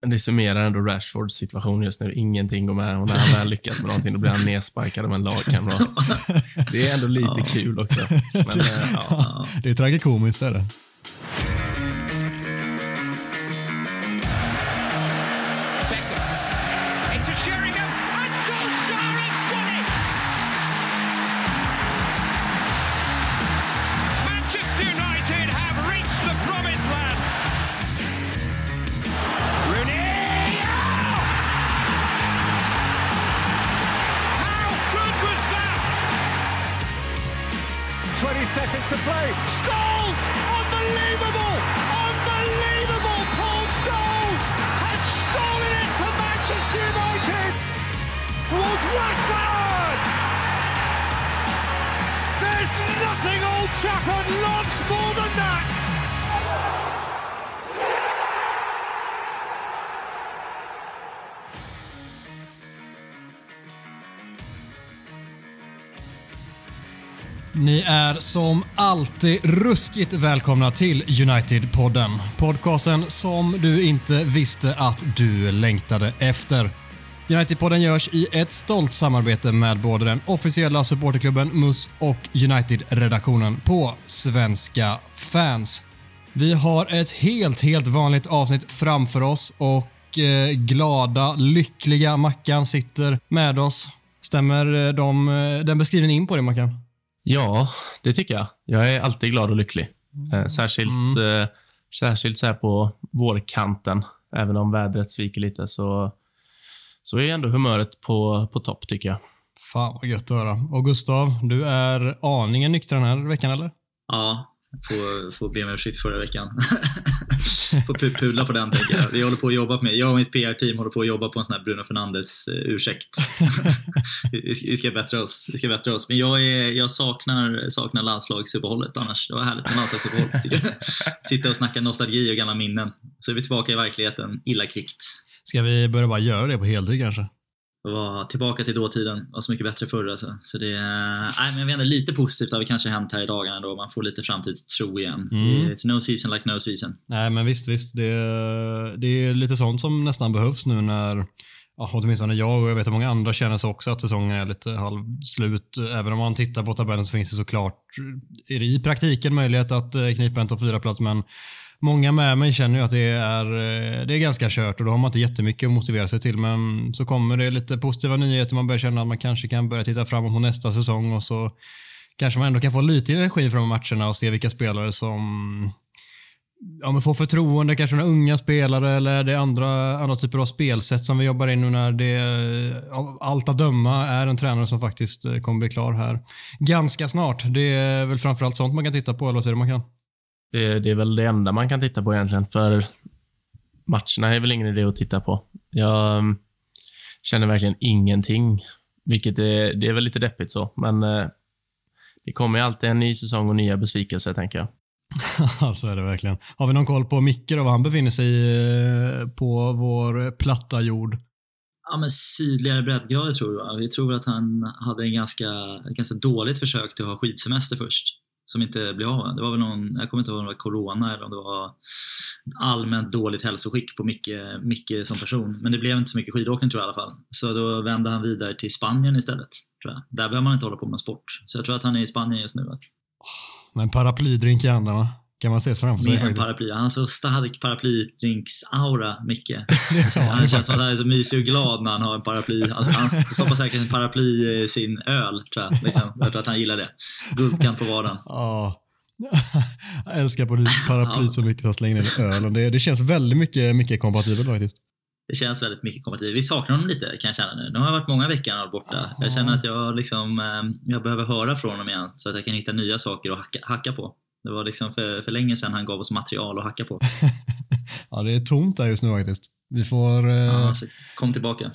Men det summerar ändå Rashfords situation just nu. Ingenting går med och när han väl lyckas med någonting, då blir han nedsparkad av en lagkamrat. Det är ändå lite kul också. Men, eh. Ja. Det är tragikomiskt är det. Alltid ruskigt välkomna till United-podden. Podcasten som du inte visste att du längtade efter. United-podden görs i ett stolt samarbete med både den officiella supporterklubben MUS och United-redaktionen på Svenska fans. Vi har ett helt, helt vanligt avsnitt framför oss och eh, glada, lyckliga Mackan sitter med oss. Stämmer eh, de, eh, den beskrivningen in på det Mackan? Ja, det tycker jag. Jag är alltid glad och lycklig. Eh, särskilt eh, särskilt så här på vårkanten. Även om vädret sviker lite så, så är ändå humöret på, på topp, tycker jag. Fan vad gött att höra. Och Gustav, du är aningen nykter den här veckan eller? Ja, får, får be om ursäkt förra veckan. får pu- pula på den tänker jag. Vi håller på att jobba med, jag och mitt PR-team håller på att jobba på en sån här Bruno Fernandes eh, ursäkt. vi, ska, bättra oss. Vi ska bättra oss. Men jag, är, jag saknar, saknar landslagsuppehållet annars. Det var härligt med landslagsuppehåll. Sitta och snacka nostalgi och gamla minnen. Så är vi tillbaka i verkligheten illa kvickt. Ska vi börja bara göra det på heltid kanske? Vara tillbaka till dåtiden. var så mycket bättre förr alltså. Så det är, nej, men jag vet inte, lite positivt har väl kanske hänt här i dagarna då. Man får lite framtidstro igen. Mm. It's no season like no season. Nej men visst, visst. Det, det är lite sånt som nästan behövs nu när Ja, åtminstone jag och jag vet att många andra känner så också att säsongen är lite halvslut. Även om man tittar på tabellen så finns det såklart är det i praktiken möjlighet att eh, knipa en topp 4-plats men många med mig känner ju att det är, eh, det är ganska kört och då har man inte jättemycket att motivera sig till men så kommer det lite positiva nyheter man börjar känna att man kanske kan börja titta framåt på nästa säsong och så kanske man ändå kan få lite energi från matcherna och se vilka spelare som ja, men får förtroende, kanske några unga spelare eller det är andra, andra typer av spelsätt som vi jobbar in nu när det av allt att döma är en tränare som faktiskt eh, kommer bli klar här ganska snart. Det är väl framförallt sånt man kan titta på, eller vad säger du man kan? Det, det är väl det enda man kan titta på egentligen, för matcherna är väl ingen idé att titta på. Jag mm, känner verkligen ingenting, vilket är, det är väl lite deppigt så, men eh, det kommer ju alltid en ny säsong och nya besvikelser, tänker jag. Ja, så är det verkligen. Har vi någon koll på Micke då, var han befinner sig eh, på vår platta jord? Ja, men sydligare breddgrader tror jag. Vi tror att han hade en ganska, ett ganska dåligt försök till att ha skidsemester först. Som inte blev av. Det var väl någon, jag kommer inte ihåg om det var corona eller om det var allmänt dåligt hälsoskick på Micke, Micke som person. Men det blev inte så mycket skidåkning tror jag i alla fall. Så då vände han vidare till Spanien istället. Tror jag. Där behöver man inte hålla på med sport. Så jag tror att han är i Spanien just nu. Med en paraplydrink i handen va? Kan man se framför sig faktiskt. paraply. Han har så stark paraplydrinks-aura, Micke. har han han känns som att han är så mysig och glad när han har en paraply. Alltså, han stoppar säkert en paraply i sin öl, tror jag. Liksom. Jag tror att han gillar det. Guldkant på vaden. Ja. Jag älskar paraply så mycket så jag slänger ner ölen. Det, det känns väldigt mycket, mycket kompatibelt faktiskt. Det känns väldigt mycket kompatibelt. Vi saknar honom lite kan jag känna nu. Nu har varit många veckor han borta. Jag känner att jag, liksom, eh, jag behöver höra från honom igen så att jag kan hitta nya saker att hacka, hacka på. Det var liksom för, för länge sedan han gav oss material att hacka på. Ja, det är tomt där just nu faktiskt. Vi får... Eh, Ja, ja. så kom tillbaka.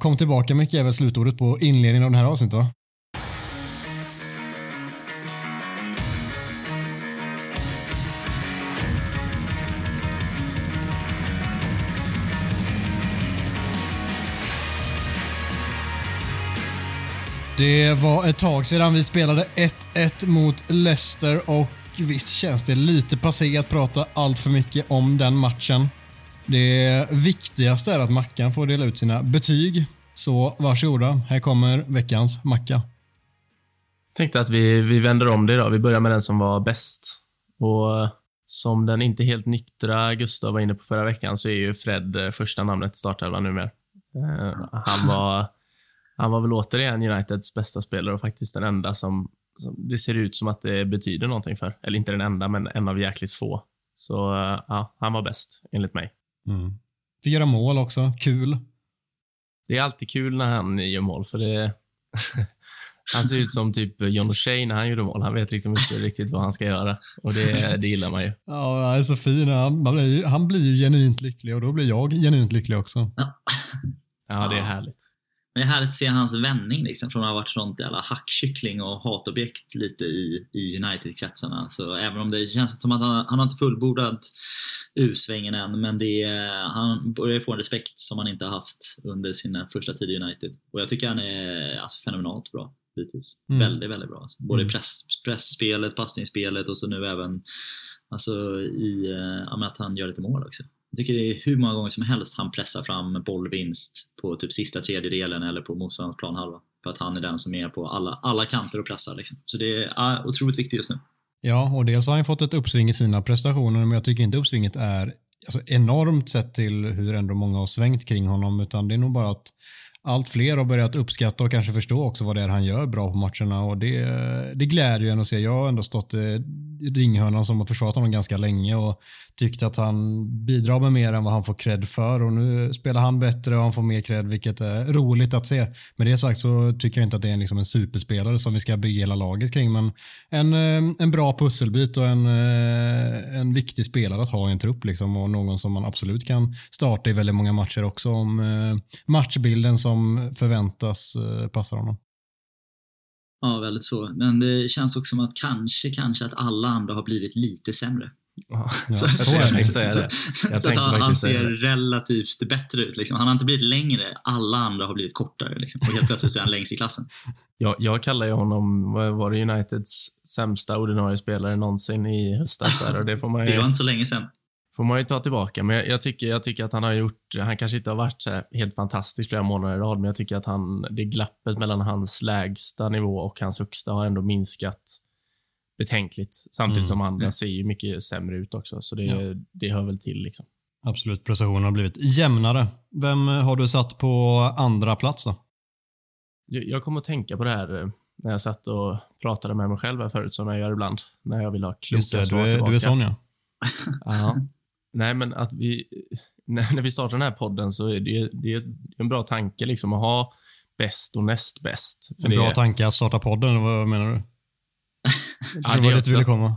kom tillbaka mycket är väl slutordet på inledningen av den här avsnittet va? Det var ett tag sedan vi spelade 1-1 mot Leicester och visst känns det lite passé att prata allt för mycket om den matchen. Det viktigaste är att Mackan får dela ut sina betyg. Så varsågoda, här kommer veckans macka. Tänkte att vi, vi vänder om det idag. Vi börjar med den som var bäst. Och eh, som den inte helt nyktra Gustav var inne på förra veckan så är ju Fred eh, första namnet i startelvan numera. Eh, han, var, han var väl återigen Uniteds bästa spelare och faktiskt den enda som det ser ut som att det betyder någonting för. Eller inte den enda, men en av jäkligt få. Så eh, ja, han var bäst, enligt mig. Mm. Göra mål också, kul. Det är alltid kul när han gör mål, för det... han ser ut som typ John O'Shea när han gjorde mål. Han vet liksom inte riktigt vad han ska göra. Och det, det gillar man ju. Ja, han är så fin. Han, blir, ju- han blir ju genuint lycklig och då blir jag genuint lycklig också. Ja, det är Ja. härligt. Men det är härligt att se hans vändning liksom, från att ha varit sånt jävla hackkyckling och hatobjekt lite i, i United-kretsarna. Så även om det känns som att han, han har inte fullbordat U-svängen än, men det är, han börjar få en respekt som han inte har haft under sina första tid i United. Och jag tycker han är alltså, fenomenalt bra hittills. Mm. Väldigt, väldigt bra. Alltså, både i Mm. press, pressspelet, passningsspelet och så nu även alltså, i eh, att han gör lite mål också. Jag tycker det är hur många gånger som helst han pressar fram bollvinst på typ sista tredjedelen eller på motståndarens planhalva. För att han är den som är på alla, alla kanter och pressar. Liksom. Så det är otroligt viktigt just nu. Ja, och dels har han fått ett uppsving i sina prestationer, men jag tycker inte uppsvinget är alltså, enormt sett till hur ändå många har svängt kring honom, utan det är nog bara att allt fler har börjat uppskatta och kanske förstå också vad det är han gör bra på matcherna och det, det gläder ju en att se. Jag har ändå stått i ringhörnan som har försvarat honom ganska länge och tyckt att han bidrar med mer än vad han får cred för och nu spelar han bättre och han får mer cred vilket är roligt att se. Med det sagt så tycker jag inte att det är liksom en superspelare som vi ska bygga hela laget kring men en, eh, en bra pusselbit och en, eh, en viktig spelare att ha i en trupp liksom och någon som man absolut kan starta i väldigt många matcher också om eh, matchbilden som förväntas eh, passar honom. Ja, väldigt så. Men det känns också som att kanske, kanske att alla andra har blivit lite sämre. Ja, så, så är jag det. Jag så att han, ser relativt bättre ut. Liksom. Han har inte blivit längre, alla andra har blivit kortare. Liksom. Och helt plötsligt så är han längst i klassen. Jag, jag kallar ju honom, var det, Uniteds sämsta ordinarie spelare någonsin i höstas där och det får man Det var ju, inte så länge sedan. Får man ju ta tillbaka. Men jag, jag, tycker, jag tycker att han har gjort, han kanske inte har varit så här helt fantastisk flera månader i rad, men jag tycker att han, det glappet mellan hans lägsta nivå och hans högsta har ändå minskat betänkligt. Samtidigt Mm. som andra Mm. ser ju mycket sämre ut också, så det, Ja. det hör väl till liksom. Absolut, prestationen har blivit jämnare. Vem har du satt på andra plats då? Jag, jag kommer att tänka på det här eh, när jag satt och pratade med mig själv här förut, som jag gör ibland, när jag vill ha kloka Just det, svar du är, du tillbaka. är sån ja. Nej, men att vi, när, vi startar den här podden så är det, det är en bra tanke liksom att ha bäst och näst bäst. En bra tanke att starta podden, vad menar du? Ja, det var dit du ville komma.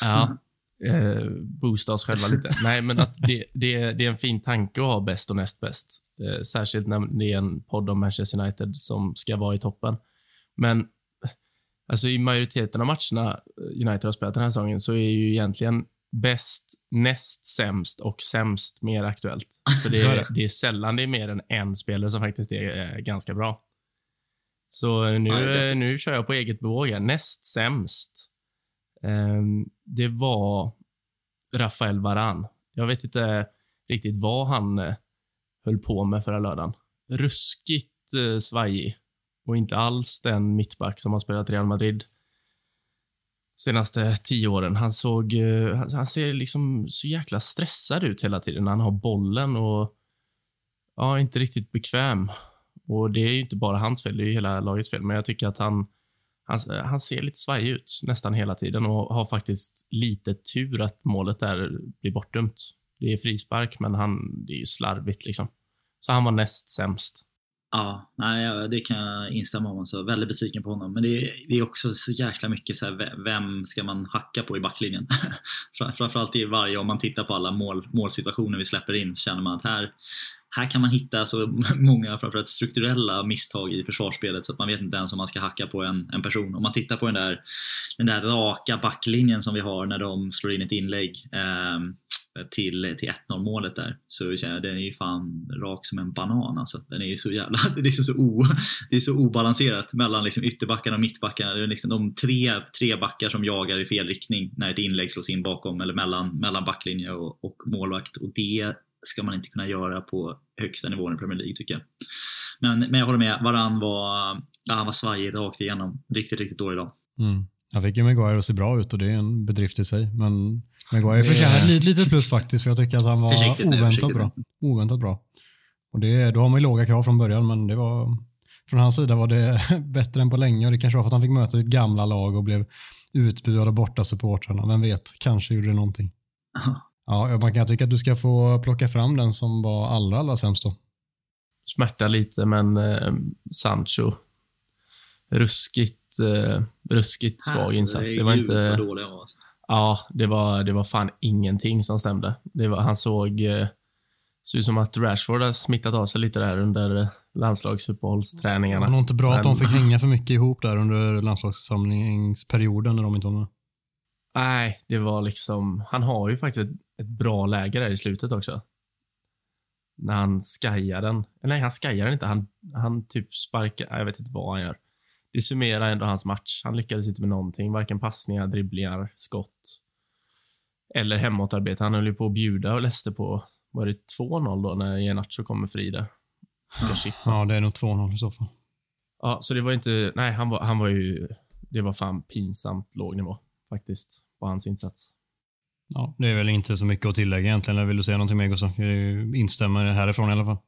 Ja, eh, boosta oss själva lite. Nej, men att det, det, det är en fin tanke att ha bäst och näst bäst. Eh, särskilt när det är en podd om Manchester United som ska vara i toppen. Men alltså i majoriteten av matcherna United har spelat den här säsongen så är ju egentligen bäst, näst sämst och sämst mer aktuellt. För det är det. är sällan det är mer än en spelare som faktiskt är eh, ganska bra. Så nu, Ja, eh, nu kör jag på eget bevåg här. Näst sämst. Ehm, det var Rafael Varan. Jag vet inte riktigt vad han eh, höll på med förra lördagen. Ruskigt eh, svajig och inte alls den mittback som har spelat Real Madrid senaste tio åren. Han såg, eh, han, han ser liksom så jäkla stressad ut hela tiden när han har bollen och ja, inte riktigt bekväm. Och det är ju inte bara hans fel, det är ju hela lagets fel, men jag tycker att han han, han ser lite svajig ut nästan hela tiden och har faktiskt lite tur att målet där blir bortdömt. Det är frispark, men han, det är ju slarvigt liksom. Så han var näst sämst. Ja, nej, det kan jag instämma om. Så väldigt besviken på honom. Men det är, det är också så jäkla mycket så här, vem ska man hacka på i backlinjen? Framförallt i varje, om man tittar på alla mål, målsituationer vi släpper in, så känner man att här, här kan man hitta så många framförallt strukturella misstag i försvarsspelet så att man vet inte ens om man ska hacka på en, en person. Om man tittar på den där, den där raka backlinjen som vi har när de slår in ett inlägg Eh, Eh, till, till 1-0 målet där så känner jag den är ju fan rak som en banan alltså. Den är ju så jävla, det är liksom så, o, det är så obalanserat mellan liksom ytterbackarna och mittbackarna. Det är liksom de tre, tre backar som jagar i fel riktning när ett inlägg slås in bakom eller mellan, mellan backlinje och, och målvakt och det ska man inte kunna göra på högsta nivån i Premier League tycker jag. Men, men jag håller med, Varann var, ja, han var svajig rakt igenom. Riktigt, riktigt dålig dag. Mm. Han fick ju Maguire att se bra ut och det är en bedrift i sig. Men Maguire förtjänar ett litet plus faktiskt för jag tycker att han var Försiktigt oväntat bra. Oväntat bra. Och det, då har man ju låga krav från början men det var från hans sida var det bättre än på länge och det kanske var för att han fick möta sitt gamla lag och blev utbuad av borta supportrarna. Vem vet, kanske gjorde det någonting. Ja, man kan tycka att du ska få plocka fram den som var allra, allra sämst då. Smärta lite, men eh, Sancho. Ruskigt, eh, ruskigt svag insats. Det var inte... alltså. Ja, det var, det var fan ingenting som stämde. Det var, han såg... Eh, såg ut som att Rashford har smittat av sig lite där under eh, Det landslagsuppehållsträningarna. var nog inte bra att de Men- fick hänga för mycket ihop där under landslagssamlingsperioden när de inte var med. Nej, det var liksom... Han har ju faktiskt ett, ett bra läge där i slutet också. När han skajar den. Eller nej, han skajar den inte. Han, han typ sparkar... Jag vet inte vad han gör. Det summerar ändå hans match. Han lyckades inte med någonting. Varken passningar, dribblingar, skott. Eller hemåtarbete. Han höll ju på att bjuda och läste på... Var det 2-0 då när Iheanacho kommer fri där? Chippa. Ja, det är nog 2-0 i så fall. Ja, så det var inte... Nej, han var, han var ju... Det var fan pinsamt låg nivå faktiskt på hans insats. Ja, det är väl inte så mycket att tillägga egentligen. Vill du säga någonting mer Gustav? Jag instämmer härifrån i alla fall.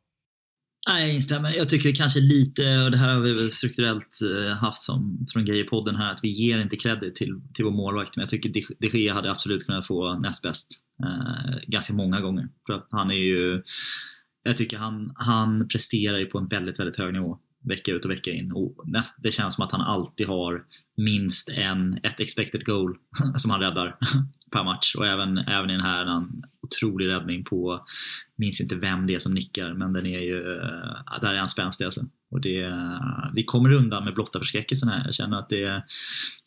Nej, jag instämmer. Jag tycker kanske lite, och det här har vi väl strukturellt eh, haft som från Grejer-podden här, att vi ger inte credit till, till vår målvakt. Men jag tycker de Gea hade absolut kunnat få näst bäst eh, ganska många gånger. För att han är ju, jag tycker han, han presterar ju på en väldigt, väldigt hög nivå vecka ut och vecka in. Och näst, det känns som att han alltid har minst en, ett expected goal som han räddar per match. Och även, även i den här en otrolig räddning på, minns inte vem det är som nickar, men den är ju, eh, där är han spänstig alltså. Och det, eh, vi kommer undan med blotta förskräckelsen här. Jag känner att det,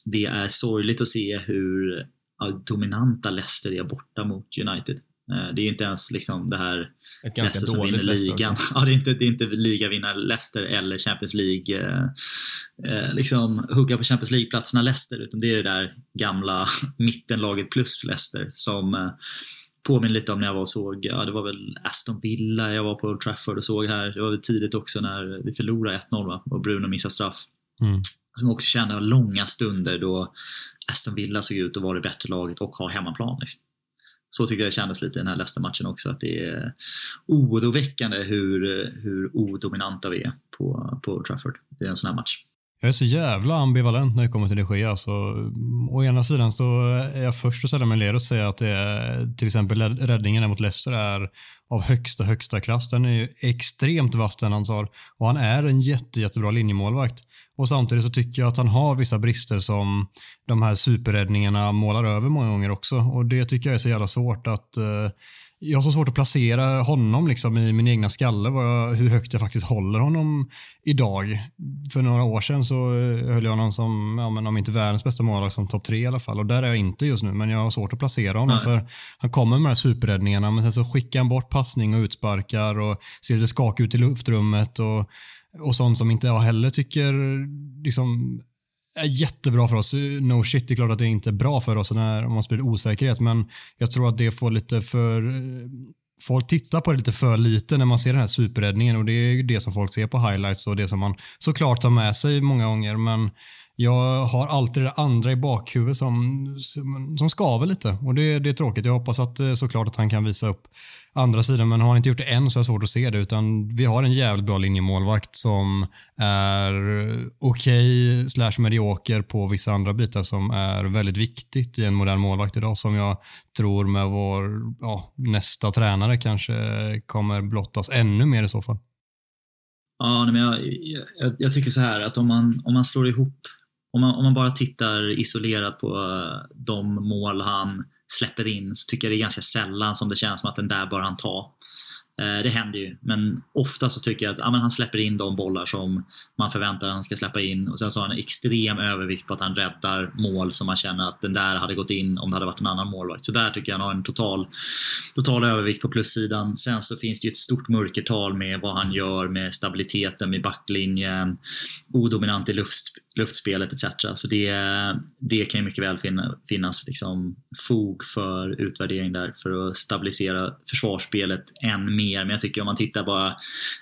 det är sorgligt att se hur eh, dominanta Leicester är borta mot United. Det är inte ens liksom det här ett ganska Leicester dåligt Leicester ligan. också. Ja, det är inte, det är inte ligavinnare Leicester eller Champions League, eh, eh, liksom hugga på Champions League-platserna Leicester, utan det är det där gamla mittenlaget plus Leicester som eh, påminner lite om när jag var och såg, ja det var väl Aston Villa jag var på Old Trafford och såg här. Det var väl tidigt också när vi förlorade 1-0 va? och Bruno missade straff. Mm. Som också kände långa stunder då Aston Villa såg ut att vara det bättre laget och ha hemmaplan. Liksom. Så tycker jag det kändes lite i den här Leicester-matchen också, att det är oroväckande hur, hur odominanta vi är på, på Trafford i en sån här match. Jag är så jävla ambivalent när det kommer till det sker. Alltså, å ena sidan så är jag först att sällan mig led och säga att det är, till exempel räddningen mot Leicester är av högsta, högsta klass. Den är ju extremt vass den han har och han är en jätte, jättebra linjemålvakt. Och samtidigt så tycker jag att han har vissa brister som de här superräddningarna målar över många gånger också. Och det tycker jag är så jävla svårt att eh, jag har så svårt att placera honom liksom i min egna skalle, jag, hur högt jag faktiskt håller honom idag. För några år sedan så eh, höll jag honom som, ja, men om inte världens bästa målvakt, som topp tre i alla fall. Och där är jag inte just nu, men jag har svårt att placera honom. Nej. För Han kommer med de här superräddningarna, men sen så skickar han bort passning och utsparkar och ser lite skakig ut i luftrummet. Och, och sånt som inte jag heller tycker liksom, är jättebra för oss. No shit, det är klart att det inte är bra för oss när, om man sprider osäkerhet, men jag tror att det får lite för... Folk tittar på det lite för lite när man ser den här superräddningen och det är det som folk ser på highlights och det som man såklart tar med sig många gånger, men jag har alltid det andra i bakhuvudet som, som, skaver lite och det, det är tråkigt. Jag hoppas att eh, såklart att han kan visa upp andra sidan, men har han inte gjort det än så är det svårt att se det. Utan vi har en jävligt bra linjemålvakt som är okej slash medioker på vissa andra bitar som är väldigt viktigt i en modern målvakt idag som jag tror med vår ja, nästa tränare kanske kommer blottas ännu mer i så fall. Ja, men jag, jag, jag tycker så här att om man, om man slår ihop, om man, om man bara tittar isolerat på de mål han släpper in så tycker jag det är ganska sällan som det känns som att den där bör han ta. Eh, det händer ju, men ofta så tycker jag att ja, men han släpper in de bollar som man förväntar att han ska släppa in och sen så har han en extrem övervikt på att han räddar mål som man känner att den där hade gått in om det hade varit en annan målvakt. Så där tycker jag han har en total, total övervikt på plussidan. Sen så finns det ju ett stort mörkertal med vad han gör med stabiliteten med backlinjen, odominant i luft, luftspelet etc. Så det, det kan ju mycket väl finnas liksom fog för utvärdering där för att stabilisera försvarsspelet än mer. Men jag tycker om man tittar bara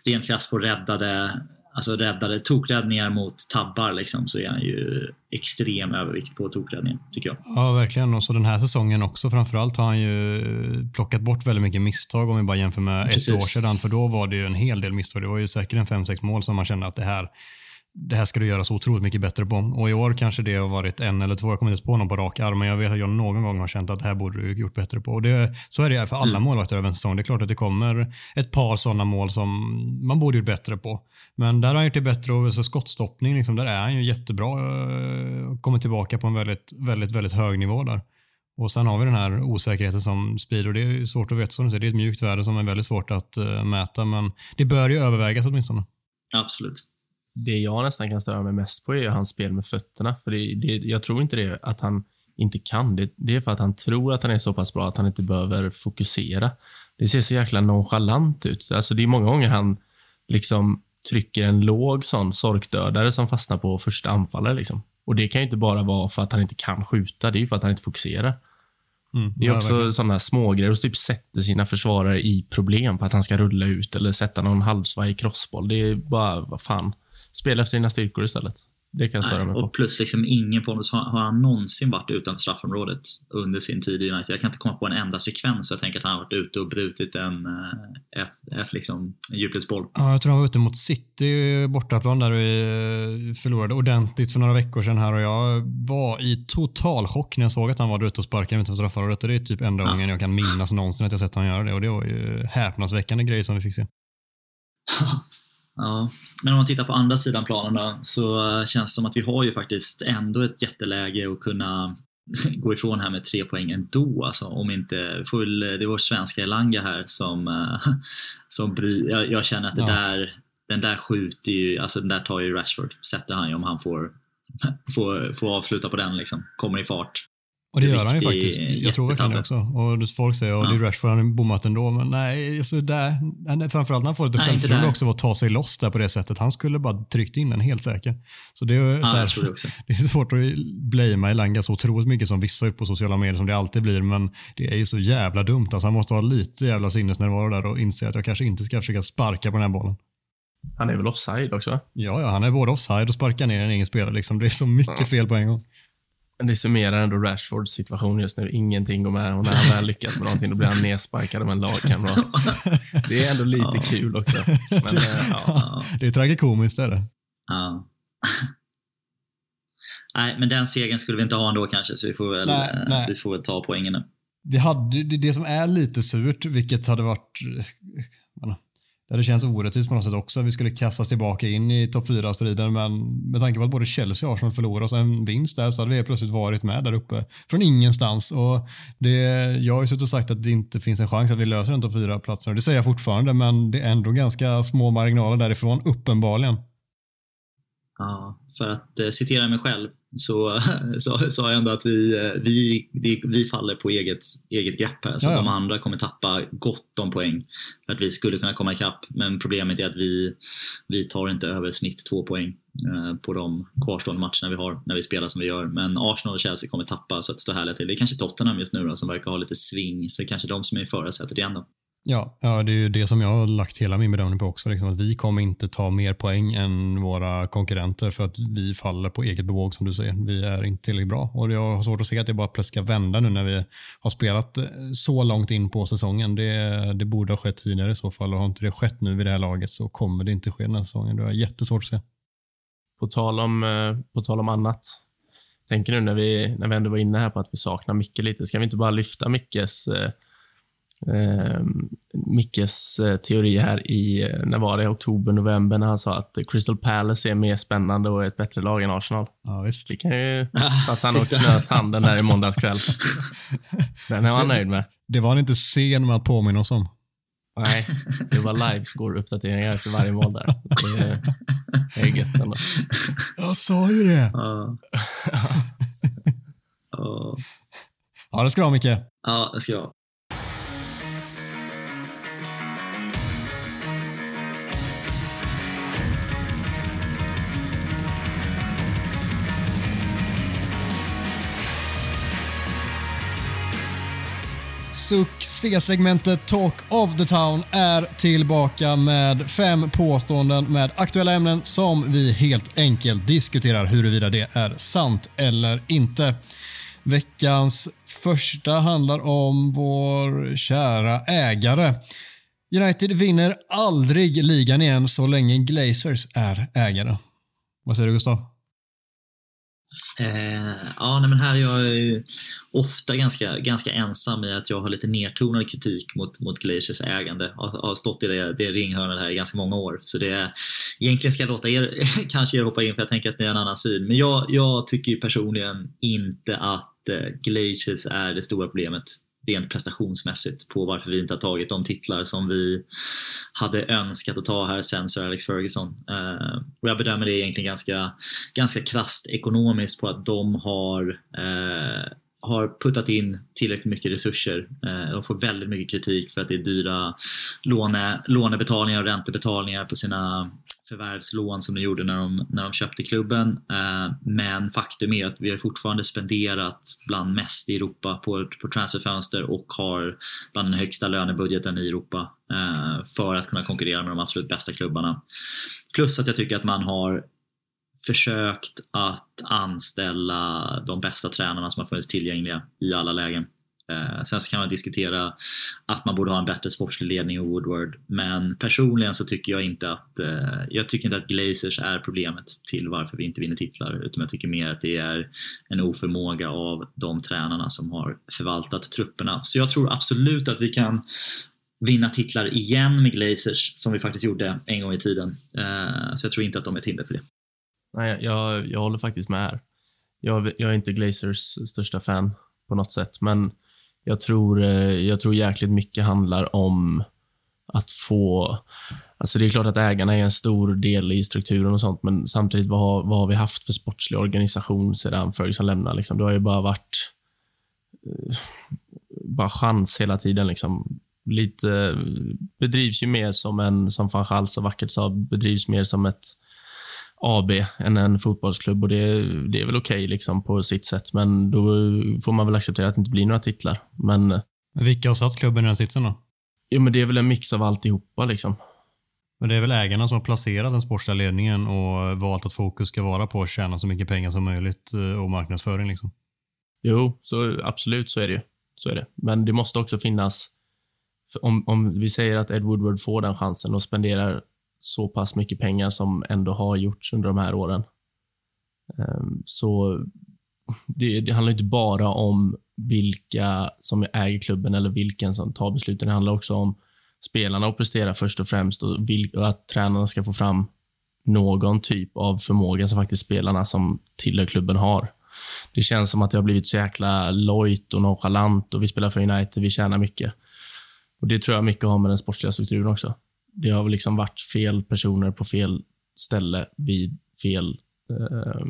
rent krasst på räddade Alltså räddade tokräddningar mot tabbar liksom, så är han ju extrem övervikt på tokräddningen, tycker jag. Ja, verkligen. Och så den här säsongen också framförallt har han ju plockat bort väldigt mycket misstag om vi bara jämför med Precis. ett år sedan. För då var det ju en hel del misstag. Det var ju säkert en fem sex mål som man kände att det här det här ska du göra så otroligt mycket bättre på. Och i år kanske det har varit en eller två, jag kommer inte på någon på rak arm, men jag vet att jag någon gång har känt att det här borde du gjort bättre på. Och det, så är det för alla mm. målvakter över en säsong. Det är klart att det kommer ett par sådana mål som man borde gjort bättre på. Men där har han gjort det bättre och så skottstoppning, liksom, där är han ju jättebra. eh, Kommer tillbaka på en väldigt, väldigt, väldigt hög nivå där. Och sen har vi den här osäkerheten som och det är svårt att veta som du säger. Det är ett mjukt värde som är väldigt svårt att uh, mäta, men det bör ju övervägas åtminstone. Absolut det jag nästan kan störa mig mest på är hans spel med fötterna. För det, det, Jag tror inte det att han inte kan. Det, det är för att han tror att han är så pass bra att han inte behöver fokusera. Det ser så jäkla nonchalant ut. Alltså det är många gånger han liksom trycker en låg sån sorkdödare som fastnar på första anfallare. Liksom. Och Det kan ju inte bara vara för att han inte kan skjuta, det är för att han inte fokuserar. Mm, det är också sådana smågrejer och typ sätter sina försvarare i problem för att han ska rulla ut eller sätta någon halvsvaj crossboll. Det är bara, vad fan. Spela efter dina styrkor istället. Det kan jag störa mig på. Och plus liksom ingen Pontus, har, har han någonsin varit utanför straffområdet under sin tid i United? Jag kan inte komma på en enda sekvens så jag tänker att han har varit ute och brutit en, eh, ett, ett liksom, en djupledsboll. Ja, jag tror han var ute mot City bortaplan där vi eh, förlorade ordentligt för några veckor sedan här och jag var i total chock när jag såg att han var ute och sparkade utanför straffområdet och det är typ enda ja. gången jag kan minnas någonsin att jag sett honom göra det och det var ju häpnadsväckande grejer som vi fick se. Ja, men om man tittar på andra sidan planen så känns det som att vi har ju faktiskt ändå ett jätteläge att kunna gå ifrån här med tre poäng ändå. Alltså, om inte, full, det är vår svenska Elanga här som, som bry, jag, jag, känner att det ja. där, den där skjuter ju, alltså den där tar ju Rashford, sätter han ju om han får, får, får avsluta på den liksom, kommer i fart. Och det gör han ju faktiskt. Jag tror verkligen det också. Och folk säger att ja. det är Rashford, han har bommat ändå. Men nej, alltså där, framförallt när han får lite självförtroende också att ta sig loss där på det sättet. Han skulle bara tryckt in den helt säker. Så det är, ja, så här, det, det, är svårt att blamea Elanga så otroligt mycket som vissa ut på sociala medier som det alltid blir. Men det är ju så jävla dumt. Alltså han måste ha lite jävla sinnesnärvaro där och inse att jag kanske inte ska försöka sparka på den här bollen. Han är väl offside också? Ja, ja han är både offside och sparkar ner en egen spelare. Liksom. Det är så mycket ja. fel på en gång. Det summerar ändå Rashfords situation just nu. Ingenting går med och när han väl lyckas med någonting då blir han nedsparkad av en lagkamrat. Det är ändå lite ja. kul också. Men, det, eh, ja. det är tragikomiskt är det. Ja. nej, men den segern skulle vi inte ha ändå kanske, så vi får väl, nej, eh, nej. Vi får väl ta poängen nu. Vi hade, det, det som är lite surt, vilket hade varit där det känns orättvist på något sätt också. Vi skulle kastas tillbaka in i topp 4-striden, men med tanke på att både Chelsea och Arsenal förlorade oss en vinst där så hade vi plötsligt varit med där uppe från ingenstans. Och det, jag har ju suttit och sagt att det inte finns en chans att vi löser den topp 4-platsen och det säger jag fortfarande, men det är ändå ganska små marginaler därifrån, uppenbarligen. Ja, för att eh, citera mig själv så sa jag ändå att vi, eh, vi, vi, vi, faller på eget, eget grepp här. Så de andra kommer tappa gott om poäng för att vi skulle kunna komma ikapp. Men problemet är att vi, vi tar inte över snitt två poäng eh, på de kvarstående matcherna vi har när vi spelar som vi gör. Men Arsenal och Chelsea kommer tappa så att det står härliga till. Det är kanske Tottenham just nu då, som verkar ha lite sving, så det är kanske de som är i förarsätet igen då. Ja, ja, det är ju det som jag har lagt hela min bedömning på också. Liksom, att vi kommer inte ta mer poäng än våra konkurrenter för att vi faller på eget bevåg som du säger. Vi är inte tillräckligt bra och jag har svårt att se att det bara plötsligt ska vända nu när vi har spelat eh, så långt in på säsongen. Det, det borde ha skett tidigare i så fall och har inte det skett nu vid det här laget så kommer det inte ske den här säsongen. Det är jättesvårt att se. På tal om, eh, på tal om annat. Tänker nu när vi, när vi ändå var inne här på att vi saknar Micke lite. Ska vi inte bara lyfta Mickes eh, eh, Mickes eh, teori här i, eh, när var det, oktober, november, när han sa att Crystal Palace är mer spännande och ett bättre lag än Arsenal. Ja, visst. Det kan ju... Satt han och knöt handen där i måndags kväll. Den är han nöjd med. Det var han inte sen med att påminna oss om. Nej, det var livescore-uppdateringar efter varje mål där. Det är, det är gött ändå. Jag sa ju det. Ja. Ja. Ja, det ska du ha Micke. Ja, det ska jag. Succésegmentet Talk of the Town är tillbaka med fem påståenden med aktuella ämnen som vi helt enkelt diskuterar huruvida det är sant eller inte. Veckans första handlar om vår kära ägare. United vinner aldrig ligan igen så länge Glazers är ägare. Vad säger du Gustav? Eh, ja, nej, men här är jag ju ofta ganska, ganska ensam i att jag har lite nedtonad kritik mot, mot Glaciers ägande. Jag har stått i det, det ringhörnet här i ganska många år. Så det, egentligen ska jag låta er, kanske er hoppa in för jag tänker att ni har en annan syn. Men jag, jag tycker ju personligen inte att eh, Glaciers är det stora problemet rent prestationsmässigt på varför vi inte har tagit de titlar som vi hade önskat att ta här sen Sir Alex Ferguson. Eh, och jag bedömer det egentligen ganska, ganska krasst ekonomiskt på att de har eh, har puttat in tillräckligt mycket resurser. Eh, de får väldigt mycket kritik för att det är dyra låne, lånebetalningar och räntebetalningar på sina förvärvslån som de gjorde när de, när de köpte klubben. Eh, men faktum är att vi har fortfarande spenderat bland mest i Europa på, på transferfönster och har bland den högsta lönebudgeten i Europa eh, för att kunna konkurrera med de absolut bästa klubbarna. Plus att jag tycker att man har försökt att anställa de bästa tränarna som har funnits tillgängliga i alla lägen. Eh, sen så kan man diskutera att man borde ha en bättre sportslig ledning i Woodward. Men personligen så tycker jag inte att, eh, jag tycker inte att Glazers är problemet till varför vi inte vinner titlar. Utan jag tycker mer att det är en oförmåga av de tränarna som har förvaltat trupperna. Så jag tror absolut att vi kan vinna titlar igen med Glazers som vi faktiskt gjorde en gång i tiden. Eh, så jag tror inte att de är ett hinder för det. Nej, jag, jag håller faktiskt med här. Jag, jag är inte Glazers största fan på något sätt, men jag tror, eh, jag tror jäkligt mycket handlar om att få... Alltså det är klart att ägarna är en stor del i strukturen och sånt, men samtidigt, vad har, vad har vi haft för sportslig organisation sedan Ferguson lämnade? Liksom? Det har ju bara varit eh, bara chans hela tiden. Liksom. Lite, eh, bedrivs ju mer som en, som van Gaal så vackert sa, bedrivs mer som ett AB än en fotbollsklubb och det, det är väl okej okay liksom på sitt sätt, men då får man väl acceptera att det inte blir några titlar. Men... Vilka har satt klubben i den sitsen då? Jo, men det är väl en mix av alltihopa liksom. Men det är väl ägarna som har placerat den sportsliga ledningen och valt att fokus ska vara på att tjäna så mycket pengar som möjligt eh, och marknadsföring liksom. Jo, så absolut så är det ju. Så är det. Men det måste också finnas, om, om vi säger att Ed Woodward får den chansen och spenderar så pass mycket pengar som ändå har gjorts under de här åren. Ehm, så det, det, handlar inte bara om vilka som äger klubben eller vilken som tar besluten. Det handlar också om spelarna att prestera först och främst och, och att tränarna ska få fram någon typ av förmåga som faktiskt spelarna som tillhör klubben har. Det känns som att det har blivit så jäkla lojt och nonchalant och vi spelar för United, vi tjänar mycket. Och Det tror jag mycket har med den sportsliga strukturen också det har liksom varit fel personer på fel ställe vid fel, eh,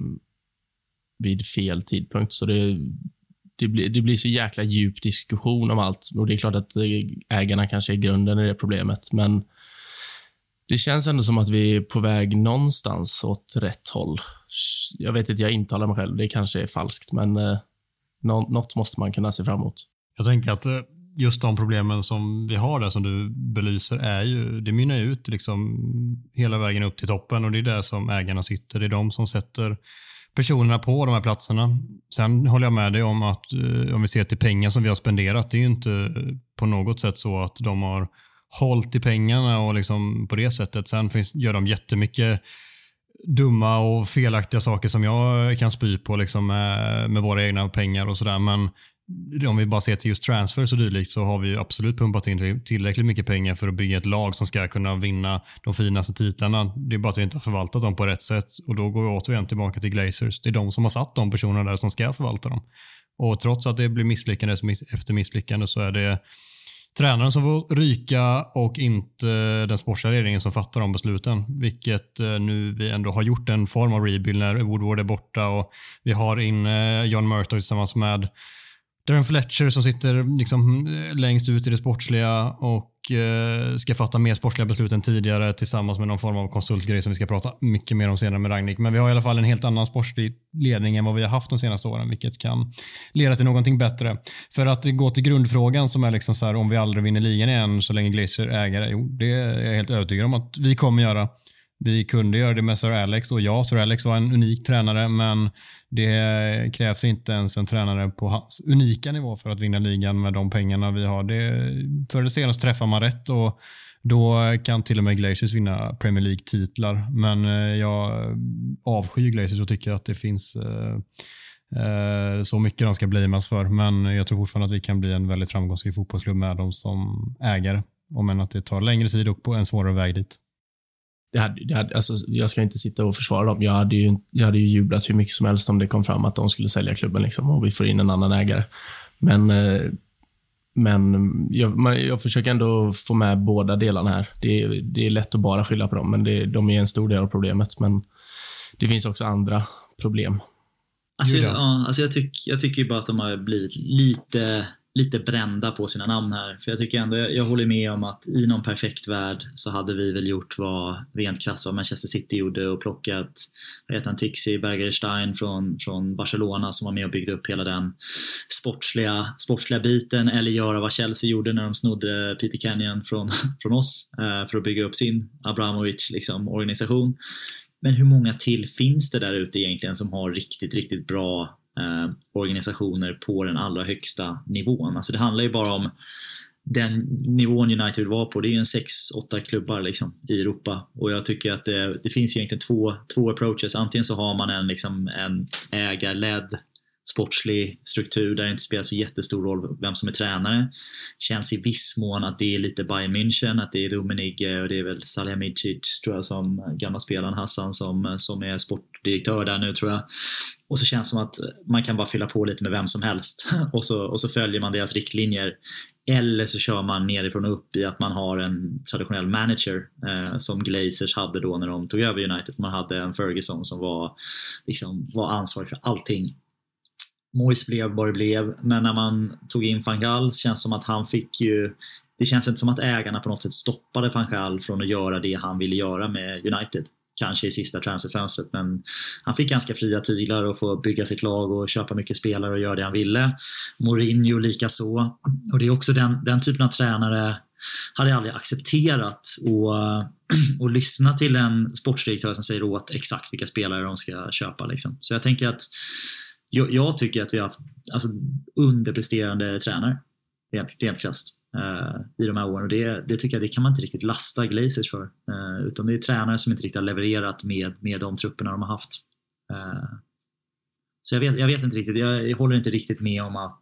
vid fel tidpunkt. Så det, det, blir, det blir så jäkla djup diskussion om allt. Och Det är klart att ägarna kanske är grunden i det problemet, men det känns ändå som att vi är på väg någonstans åt rätt håll. Jag vet inte, jag intalar mig själv. Det kanske är falskt, men eh, något måste man kunna se fram emot. Jag tänker att eh, just de problemen som vi har där som du belyser är ju, det mynnar ut liksom hela vägen upp till toppen och det är där som ägarna sitter. Det är de som sätter personerna på de här platserna. Sen håller jag med dig om att eh, om vi ser till pengar som vi har spenderat, det är ju inte på något sätt så att de har hållit i pengarna och liksom på det sättet. Sen finns, gör de jättemycket dumma och felaktiga saker som jag kan spy på liksom med, med våra egna pengar och sådär. Men om vi bara ser till just transfers och dylikt så har vi absolut pumpat in tillräckligt mycket pengar för att bygga ett lag som ska kunna vinna de finaste titlarna. Det är bara att vi inte har förvaltat dem på rätt sätt och då går vi återigen tillbaka till Glazers. Det är de som har satt de personerna där som ska förvalta dem. Och trots att det blir misslyckande efter misslyckande så är det tränaren som får ryka och inte den sportsliga ledningen som fattar de besluten. Vilket eh, nu vi ändå har gjort en form av rebuild när Woodward är borta och vi har in eh, John Murtough tillsammans med Darren Fletcher som sitter liksom eh, längst ut i det sportsliga och eh, ska fatta mer sportsliga beslut än tidigare tillsammans med någon form av konsultgrej som vi ska prata mycket mer om senare med Ragnik. Men vi har i alla fall en helt annan sportslig ledning än vad vi har haft de senaste åren, vilket kan leda till någonting bättre. För att gå till grundfrågan som är liksom så här, om vi aldrig vinner ligan igen så länge Glazer ägare, jo, det är jag helt övertygad om att vi kommer göra. Vi kunde göra det med Sir Alex och ja, Sir Alex var en unik tränare men det krävs inte ens en tränare på hans unika nivå för att vinna ligan med de pengarna vi har. Det, förr eller senare träffar man rätt och då kan till och med Glaciers vinna Premier League-titlar. Men eh, jag avskyr Glaciers och tycker att det finns eh, eh, så mycket de ska blamas för. Men jag tror fortfarande att vi kan bli en väldigt framgångsrik fotbollsklubb med dem som ägare. Om än att det tar längre tid och på en svårare väg dit det hade, det hade, alltså, jag ska inte sitta och försvara dem. Jag hade, ju, jag hade ju jublat hur mycket som helst om det kom fram att de skulle sälja klubben liksom, och vi får in en annan ägare. Men, eh, men jag, jag försöker ändå få med båda delarna här. Det, det är lätt att bara skylla på dem, men det, de är en stor del av problemet. Men det finns också andra problem. Alltså, ja, alltså jag, tyck, jag tycker bara att de har blivit lite lite brända på sina namn här. För jag tycker ändå, jag, jag håller med om att i någon perfekt värld så hade vi väl gjort vad rent krasst vad Manchester City gjorde och plockat, vad heter han, Tixi Bergerstein från, från Barcelona som var med och byggde upp hela den sportsliga, sportsliga biten eller göra vad Chelsea gjorde när de snodde Peter Kenyon från, från oss eh, för att bygga upp sin Abramovic liksom, organisation. Men hur många till finns det där ute egentligen som har riktigt, riktigt bra Eh, organisationer på den allra högsta nivån. Alltså det handlar ju bara om den nivån United vill vara på. Det är ju en 6-8 klubbar liksom, i Europa och jag tycker att det, det finns egentligen två, två approaches. Antingen så har man en, liksom, en ägarledd sportslig struktur där det inte spelar så jättestor roll vem som är tränare. Känns i viss mån att det är lite Bayern München, att det är Rummenigge och det är väl Salihamidzic tror jag som gamla spelaren Hassan som, som är sportdirektör där nu tror jag. Och så känns det som att man kan bara fylla på lite med vem som helst och så, och så följer man deras riktlinjer. Eller så kör man nerifrån och upp i att man har en traditionell manager eh, som Glazers hade då när de tog över United. Man hade en Ferguson som var, liksom, var ansvarig för allting Mois blev vad det blev, men när man tog in van Gaal känns det som att han fick ju det känns inte som att ägarna på något sätt stoppade van Gaal från att göra det han ville göra med United. Kanske i sista transferfönstret, men han fick ganska fria tyglar och få bygga sitt lag och köpa mycket spelare och göra det han ville. Mourinho lika så. Och det är också den, den typen av tränare hade jag aldrig accepterat och, och lyssna till en sportsdirektör som säger åt exakt vilka spelare de ska köpa. Liksom. Så jag tänker att jag, jag, tycker att vi har haft alltså, underpresterande tränare, rent, rent krasst, uh, i de här åren. Och det, det, tycker jag det kan man inte riktigt lasta Glazers för. Uh, utan det är tränare som inte riktigt har levererat med, med de trupperna de har haft. Uh, så jag vet, jag vet inte riktigt, jag, jag håller inte riktigt med om att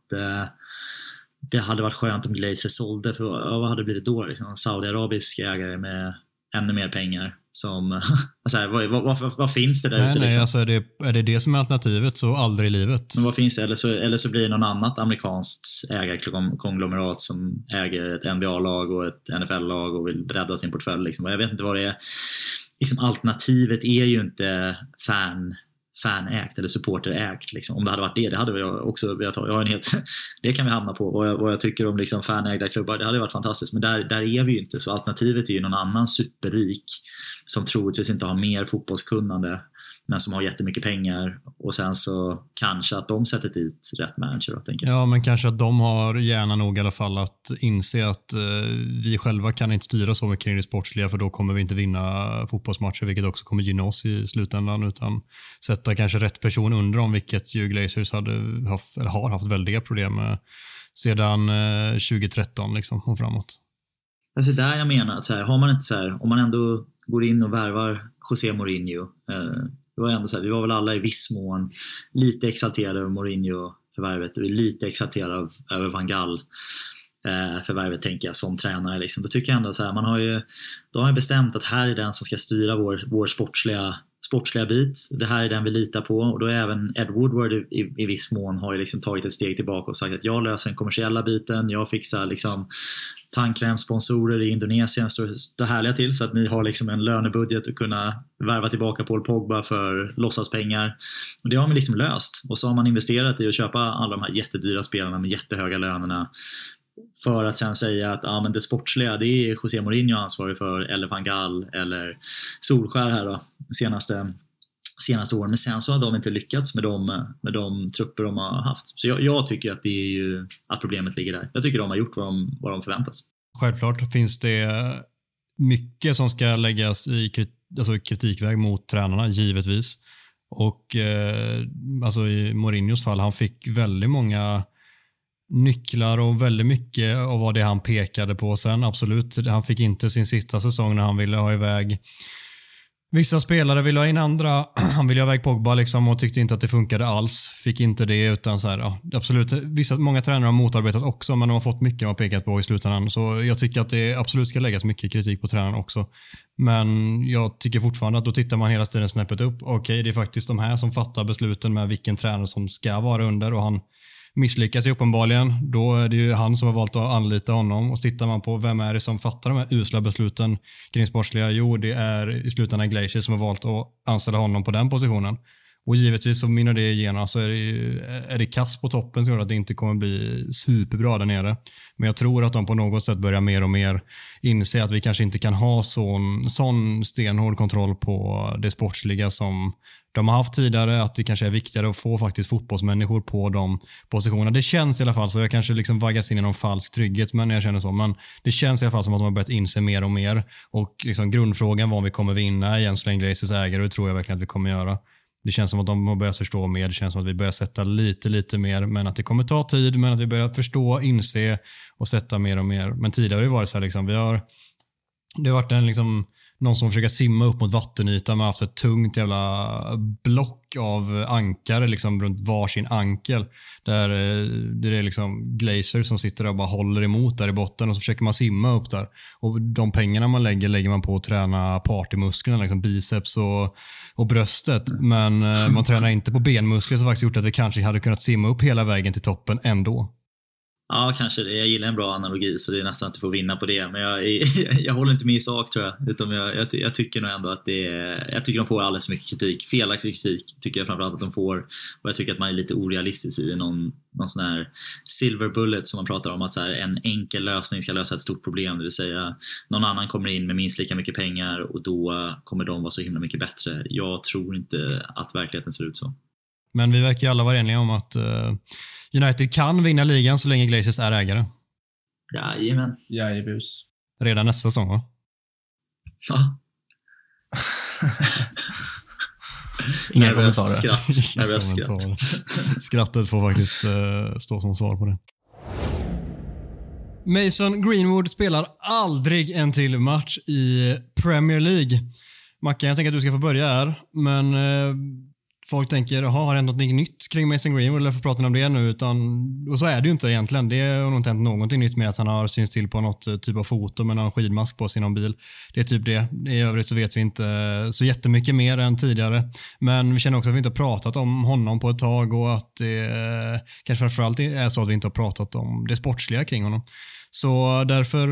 det hade varit skönt om Glazer sålde, för vad hade det blivit då? Liksom? Saudiarabisk ägare med ännu mer pengar som, alltså här, vad, vad, vad, finns det där nej, ute? Nej, liksom? alltså är, det, är det det som är alternativet så aldrig i livet. Men vad finns det? Eller så, eller så blir det någon annat amerikanskt ägarkonglomerat som äger ett NBA-lag och ett NFL-lag och vill bredda sin portfölj. Liksom. Jag vet inte vad det är. Liksom, alternativet är ju inte fan fanägt eller supporterägt. Liksom. Om det hade varit det, det hade jag också velat ha. Jag har en helt, det kan vi hamna på, vad jag, vad jag tycker om liksom fanägda klubbar. Det hade varit fantastiskt, men där, där är vi ju inte. Så alternativet är ju någon annan superrik som troligtvis inte har mer fotbollskunnande men som har jättemycket pengar och sen så kanske att de sätter dit rätt manager. Då, tänker jag. Ja, men kanske att de har gärna nog i alla fall att inse att eh, vi själva kan inte styra så mycket kring det sportsliga för då kommer vi inte vinna fotbollsmatcher, vilket också kommer gynna oss i slutändan, utan sätta kanske rätt person under dem, vilket ju Glazers hade haft, eller har haft väldiga problem med sedan eh, 2013 liksom, och framåt. Alltså där jag menar att så här, har man inte så här, om man ändå går in och värvar José Mourinho eh, det var ändå så här, vi var väl alla i viss mån lite exalterade över Mourinho-förvärvet och lite exalterade över van Gaal eh, förvärvet tänker jag som tränare. Liksom. Då tycker jag ändå så här, man har ju, då har man bestämt att här är den som ska styra vår, vår sportsliga, sportsliga bit. Det här är den vi litar på. Och då är även Ed Woodward i, i viss mån har ju liksom tagit ett steg tillbaka och sagt att jag löser den kommersiella biten, jag fixar liksom tandkrämssponsorer i Indonesien. Står det härliga till. Så att ni har liksom en lönebudget att kunna värva tillbaka Paul Pogba för låtsaspengar. Och det har man liksom löst. Och så har man investerat i att köpa alla de här jättedyra spelarna med jättehöga lönerna för att sen säga att ah, men det sportsliga det är José Mourinho ansvarig för eller van Gaal eller Solskär här då senaste senaste åren. Men sen så har de inte lyckats med de, med de trupper de har haft. Så jag, jag, tycker att, det är ju, att problemet ligger där. Jag tycker de har gjort vad de, vad de förväntas. Självklart finns det mycket som ska läggas i alltså kritikväg mot tränarna, givetvis. Och eh, alltså i Mourinhos fall, han fick väldigt många nycklar och väldigt mycket av vad det han pekade på sen. Absolut, han fick inte sin sista säsong när han ville ha iväg Vissa spelare ville ha in andra. Han ville ha iväg Pogba liksom och tyckte inte att det funkade alls. Fick inte det utan så här, ja, absolut. Vissa, många tränare har motarbetat också men de har fått mycket de har pekat på i slutändan. Så jag tycker att det absolut ska läggas mycket kritik på tränaren också. Men jag tycker fortfarande att då tittar man hela tiden snäppet upp. Okej, okay, det är faktiskt de här som fattar besluten med vilken tränare som ska vara under och han misslyckas ju uppenbarligen. Då är det ju han som har valt att anlita honom. Och tittar man på vem är det som fattar de här usla besluten kring sportsliga? Jo, det är i slutändan Glacier som har valt att anställa honom på den positionen. Och givetvis så minner det igenom så är det, ju, är det kass på toppen så att det inte kommer bli superbra där nere. Men jag tror att de på något sätt börjar mer och mer inse att vi kanske inte kan ha sån, sån stenhård kontroll på det sportsliga som de har haft tidigare, att det kanske är viktigare att få faktiskt fotbollsmänniskor på de positionerna. Det känns i alla fall så. Jag kanske liksom vaggas in i någon falsk trygghet men jag känner så. Men det känns i alla fall som att de har börjat inse mer och mer. Och liksom grundfrågan var om vi kommer vinna igen så länge Glazers ägare och det tror jag verkligen att vi kommer göra. Det känns som att de har börjat förstå mer. Det känns som att vi börjar sätta lite, lite mer. Men att det kommer ta tid, men att vi börjar förstå, inse och sätta mer och mer. Men tidigare har det varit så här, liksom, vi har, det har varit en liksom, någon som försöker simma upp mot vattenytan med haft ett tungt jävla block av ankare liksom runt varsin ankel. Där, eh, det är liksom glazer som sitter där och bara håller emot där i botten och så försöker man simma upp där. Och De pengarna man lägger lägger man på att träna partymusklerna, liksom biceps och, och bröstet. Men eh, man tränar inte på benmuskler som faktiskt gjort att vi kanske hade kunnat simma upp hela vägen till toppen ändå. Ja, kanske det. Jag gillar en bra analogi så det är nästan att du får vinna på det. Men jag, jag, håller inte med i sak tror jag. Utan jag, jag, jag, tycker nog ändå att det är, Jag tycker de får alldeles för mycket kritik. Felaktig kritik tycker jag framförallt att de får. Och jag tycker att man är lite orealistisk i någon, någon sån här silver bullet som man pratar om. Att så här, en enkel lösning ska lösa ett stort problem. Det vill säga någon annan kommer in med minst lika mycket pengar och då kommer de vara så himla mycket bättre. Jag tror inte att verkligheten ser ut så. Men vi verkar ju alla vara eniga om att uh United kan vinna ligan så länge Glaciers är ägare. Jajamän. Jajebus. Redan nästa säsong va? Ja. Inga kommentarer. Skratt. Skratt. Skrattet får faktiskt uh, stå som svar på det. Mason Greenwood spelar aldrig en till match i Premier League. Mackan, jag tänker att du ska få börja här, men uh, folk tänker, jaha, har det hänt något nytt kring Mason Greenwood eller får prata om det nu? Utan, och så är det ju inte egentligen. Det har nog inte hänt någonting nytt med att han har synts till på något eh, typ av foto med någon skidmask på sin någon bil. Det är typ det. I övrigt så vet vi inte eh, så jättemycket mer än tidigare. Men vi känner också att vi inte har pratat om honom på ett tag och att det eh, kanske framförallt är så att vi inte har pratat om det sportsliga kring honom. Så därför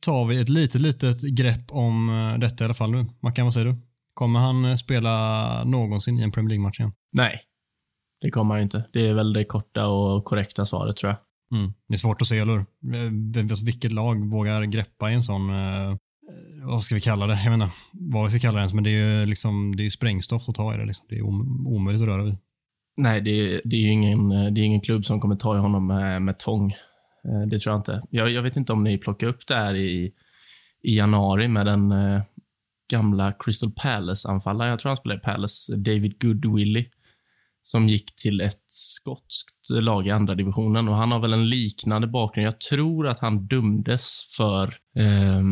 tar vi ett litet, litet grepp om detta i alla fall nu. Mackan, vad säger du? Kommer han eh, spela någonsin i en Premier League-match igen? Nej, det kommer han inte. Det är väl det korta och korrekta svaret tror jag. Mm. Det är svårt att se, eller hur? Vilket lag vågar greppa i en sån, eh, vad ska vi kalla det? Jag menar, vad vi ska kalla det ens, men det är ju, liksom, det är sprängstoff att ta i det. Liksom. Det är omöjligt att röra vid. Nej, det är, det är ju ingen, det är ingen klubb som kommer ta i honom med, med tång. Eh, det tror jag inte. Jag, jag vet inte om ni plockar upp det här i, i januari med den eh, gamla Crystal Palace-anfallaren, jag tror han spelade i Palace, David Goodwillie, som gick till ett skotskt lag i andra divisionen och han har väl en liknande bakgrund. Jag tror att han dömdes för, eh,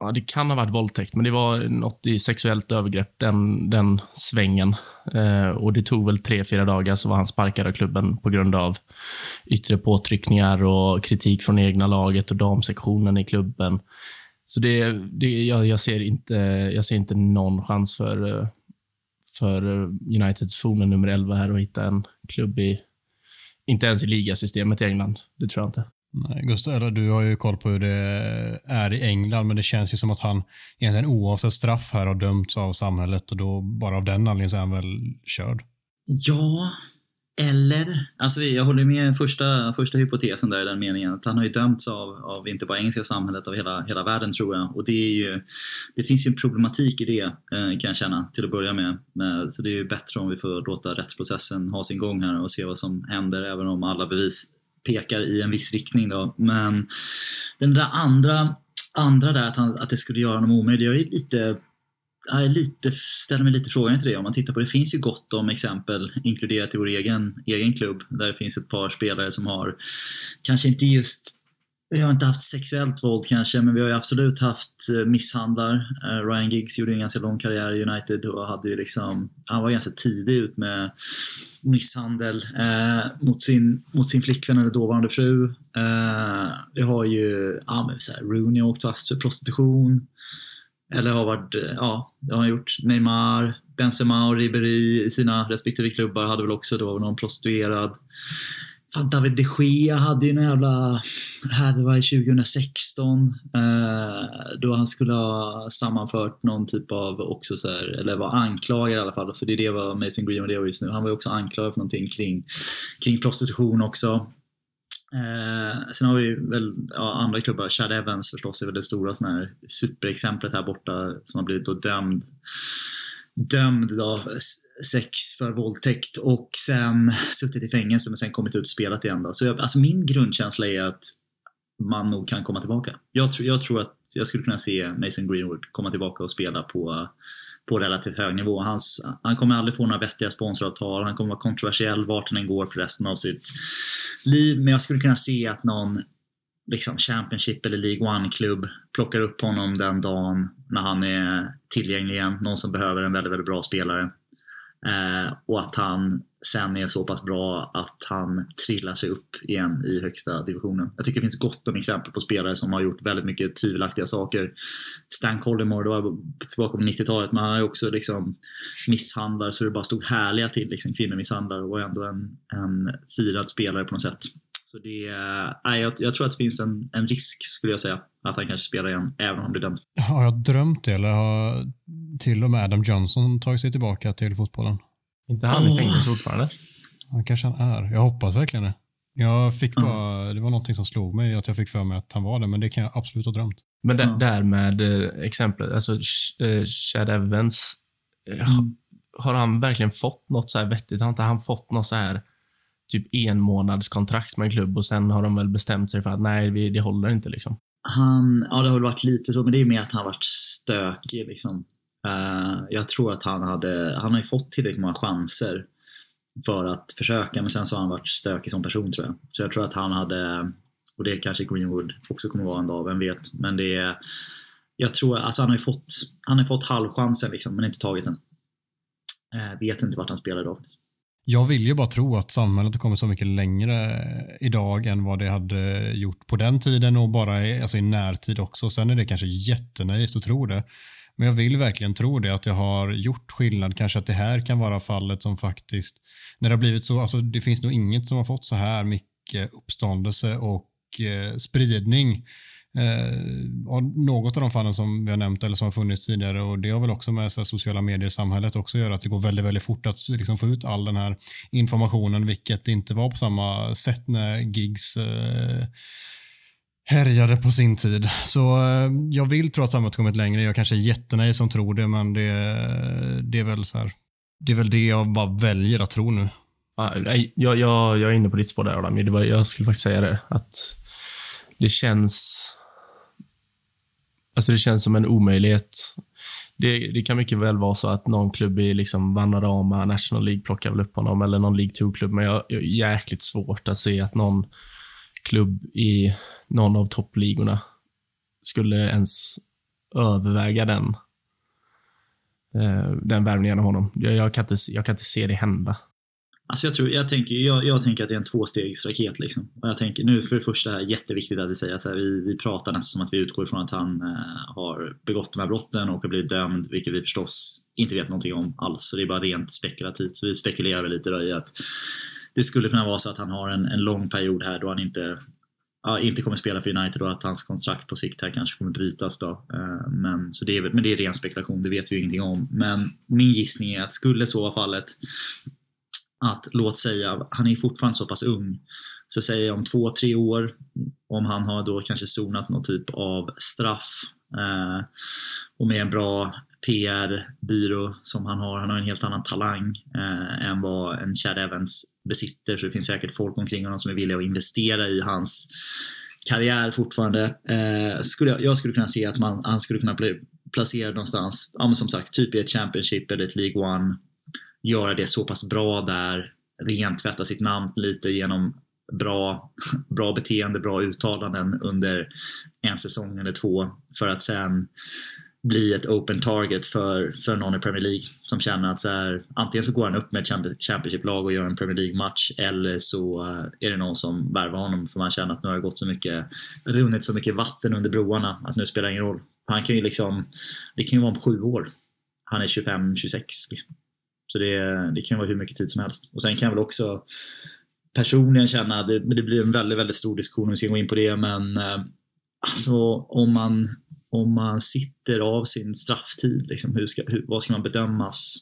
ja, det kan ha varit våldtäkt, men det var något i sexuellt övergrepp, den, den svängen. Eh, och det tog väl tre, fyra dagar så var han sparkad av klubben på grund av yttre påtryckningar och kritik från egna laget och damsektionen i klubben. Så det, det, jag, jag, ser inte, jag ser inte någon chans för, för Uniteds forna nummer 11 här och hitta en klubb i, inte ens i ligasystemet i England. Det tror jag inte. Nej, Gustav, du har ju koll på hur det är i England, men det känns ju som att han egentligen oavsett straff här har dömts av samhället och då bara av den anledningen så är han väl körd. Ja, eller, alltså jag håller med första, första hypotesen där i den meningen att han har ju dömts av, av inte bara engelska samhället, av hela, hela världen tror jag. Och det, är ju, det finns ju en problematik i det eh, kan jag känna till att börja med. med. Så det är ju bättre om vi får låta rättsprocessen ha sin gång här och se vad som händer även om alla bevis pekar i en viss riktning. Då. Men den där andra, andra där att, han, att det skulle göra honom omöjlig, jag är lite jag lite, ställer mig lite frågan till det. Om man tittar på det finns ju gott om exempel inkluderat i vår egen, egen klubb där det finns ett par spelare som har kanske inte just vi har inte haft sexuellt våld kanske, men vi har ju absolut haft eh, misshandlar. Eh, Ryan Giggs gjorde en ganska lång karriär i United och hade ju liksom, han var ganska tidig ut med misshandel eh, mot, sin, mot sin flickvän eller dåvarande fru. Eh, vi har ju, ja men så här, Rooney har åkt fast för prostitution. Eller har varit, eh, ja, det har han gjort. Neymar, Benzema och Ribéry i sina respektive klubbar hade väl också då någon prostituerad. Fan, David de Gea hade ju en jävla härva 2016 eh, då han skulle ha sammanfört någon typ av också så här, eller var anklagad i alla fall, för det är det vad Mason Greenwood är just nu. Han var ju också anklagad för någonting kring, kring prostitution också. Eh, sen har vi väl ja, andra klubbar, Chad Evans förstås är väl det stora sån här superexemplet här borta som har blivit då dömd dömd då, sex för våldtäkt och sen suttit i fängelse men sen kommit ut och spelat igen. Då. Så jag, alltså min grundkänsla är att man nog kan komma tillbaka. Jag, tr jag tror att jag skulle kunna se Mason Greenwood komma tillbaka och spela på, på relativt hög nivå. Hans, han kommer aldrig få några vettiga sponsoravtal, han kommer vara kontroversiell vart han än går för resten av sitt liv. Men jag skulle kunna se att någon liksom Championship eller League One-klubb plockar upp honom den dagen när han är tillgänglig igen. Någon som behöver en väldigt, väldigt bra spelare. Eh, och att han sen är så pass bra att han trillar sig upp igen i högsta divisionen. Jag tycker det finns gott om exempel på spelare som har gjort väldigt mycket tvivelaktiga saker. Stan Collymore, det var tillbaka på 90-talet, men han har ju också liksom misshandlare så det bara stod härliga till, liksom kvinnomisshandlare och ändå en, en firad spelare på något sätt. Så det, äh, jag, jag, tror att det finns en, en risk, skulle jag säga, att han kanske spelar igen, även om han blir dömd. Har jag drömt det, eller har till och med Adam Johnson tagit sig tillbaka till fotbollen? Inte han i fängelse fortfarande? Ja, kanske han är. Jag hoppas verkligen det. Jag fick bara, Det var någonting som slog mig, att jag fick för mig att han var det, men det kan jag absolut ha drömt. Men det, där med eh, exemplet, alltså eh, Chad Evans. eh, Mm. Har han verkligen fått något så här vettigt? Har inte han fått något så här typ en månads kontrakt med en klubb och sen har de väl bestämt sig för att nej, vi, det håller inte liksom. Han, ja det har väl varit lite så, men det är mer att han varit stökig liksom. Eh, jag tror att han hade, han har ju fått tillräckligt många chanser för att försöka, men sen så har han varit stökig som person tror jag. Så jag tror att han hade, och det kanske Greenwood också kommer vara en dag, vem vet. Men det är, jag tror, alltså han har ju fått, han har fått halvchansen liksom, men inte tagit den. Eh, vet inte vart han spelar idag. faktiskt. Jag vill ju bara tro att samhället har kommit så mycket längre idag än vad det hade gjort på den tiden och bara i, alltså i närtid också. Sen är det kanske jättenaivt att tro det. Men jag vill verkligen tro det, att det har gjort skillnad. Kanske att det här kan vara fallet som faktiskt, när det har blivit så, alltså det finns nog inget som har fått så här mycket uppståndelse och eh, spridning eh, av något av de fallen som vi har nämnt eller som har funnits tidigare och det har väl också med så här, sociala medier i samhället också att göra att det går väldigt, väldigt fort att liksom, få ut all den här informationen, vilket inte var på samma sätt när gigs eh, härjade på sin tid. Så eh, jag vill tro att samhället kommit längre. Jag kanske är jättenöjd som tror det, men det, det är väl så här. Det är väl det jag bara väljer att tro nu. Jag, jag, jag är inne på ditt spår där Adam. Det var, jag skulle faktiskt säga det. Att det känns... Alltså det känns som en omöjlighet. Det, det kan mycket väl vara så att någon klubb i liksom Vanarama National League plockar väl upp honom, eller någon League 2-klubb, men jag, jag är jäkligt svårt att se att någon klubb i någon av toppligorna skulle ens överväga den, eh, den värvningen av honom. Jag, jag, kan inte, jag kan inte se det hända. Alltså jag, tror, jag, tänker, jag, jag tänker att det är en tvåstegsraket. Liksom. Och jag tänker, nu för det första är det jätteviktigt att vi säger att här, vi, vi pratar nästan som att vi utgår ifrån att han eh, har begått de här brotten och har blivit dömd, vilket vi förstås inte vet någonting om alls. Så det är bara rent spekulativt. Så vi spekulerar väl lite då i att det skulle kunna vara så att han har en, en lång period här då han inte ja, inte kommer spela för United och att hans kontrakt på sikt här kanske kommer brytas. Då. Eh, men, så det är, men det är ren spekulation, det vet vi ju ingenting om. Men min gissning är att skulle så vara fallet, att låt säga, han är fortfarande så pass ung, så säger jag om två, tre år, om han har då kanske sonat någon typ av straff eh, och med en bra PR-byrå som han har. Han har en helt annan talang eh, än vad en Chad Evans besitter så det finns säkert folk omkring honom som är villiga att investera i hans karriär fortfarande. Eh, skulle jag, jag, skulle kunna se att man, han skulle kunna bli placerad någonstans, ja, men som sagt, typ i ett Championship eller ett League One. Göra det så pass bra där, rentvätta sitt namn lite genom bra, bra beteende, bra uttalanden under en säsong eller två för att sen bli ett open target för, för någon i Premier League som känner att så här, antingen så går han upp med ett Championship-lag och gör en Premier League-match eller så eh, är det någon som värvar honom för man känner att nu har det gått så mycket, runnit så mycket vatten under broarna att nu spelar det ingen roll. Han kan ju liksom, det kan ju vara om sju år. Han är 25-26 liksom. Så det, det kan vara hur mycket tid som helst. Och sen kan jag väl också personligen känna, det, det blir en väldigt, väldigt stor diskussion om vi ska gå in på det, men eh, alltså om man om man sitter av sin strafftid, liksom, hur ska, hur, vad ska man bedömas?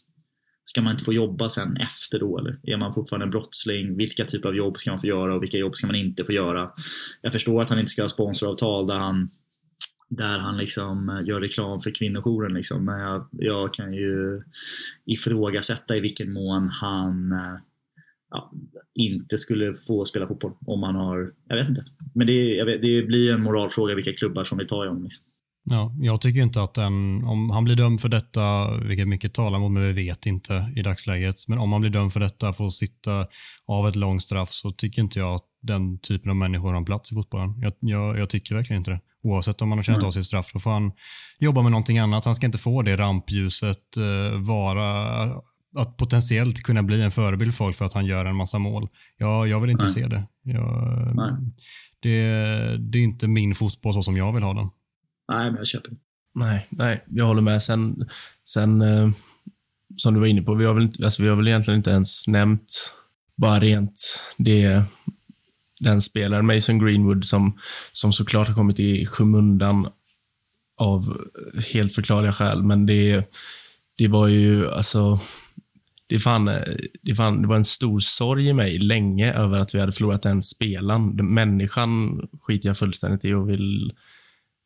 Ska man inte få jobba sen efter då eller? Är man fortfarande en brottsling? Vilka typer av jobb ska man få göra och vilka jobb ska man inte få göra? Jag förstår att han inte ska ha sponsoravtal där han där han liksom eh, gör reklam för kvinnojouren. Liksom. Men jag, jag, kan ju ifrågasätta i vilken mån han eh, ja, inte skulle få spela fotboll om han har, jag vet inte. Men det, vet, det blir en moralfråga vilka klubbar som vi tar i honom. Liksom. Ja, jag tycker inte att den, om han blir dömd för detta, vilket mycket talar mot, men vi vet inte i dagsläget, men om han blir dömd för detta, får sitta av ett långt straff, så tycker inte jag att den typen av människor har en plats i fotbollen. Jag, jag, jag tycker verkligen inte det. Oavsett om man har känt mm. av sitt straff, då får han jobba med någonting annat. Han ska inte få det rampljuset, uh, vara att potentiellt kunna bli en förebild för folk för att han gör en massa mål. Jag, jag vill inte Nej. se det. Jag, det. Det är inte min fotboll så som jag vill ha den. Nej, men jag köper det. Nej, nej, jag håller med. Sen, sen eh, som du var inne på, vi har, väl inte, alltså vi har väl egentligen inte ens nämnt bara rent det, den spelaren, Mason Greenwood, som, som såklart har kommit i skymundan av helt förklarliga skäl, men det, det var ju alltså det, fan, eh, det, fan, det var en stor sorg i mig länge över att vi hade förlorat den spelaren. Människan skiter jag fullständigt i och vill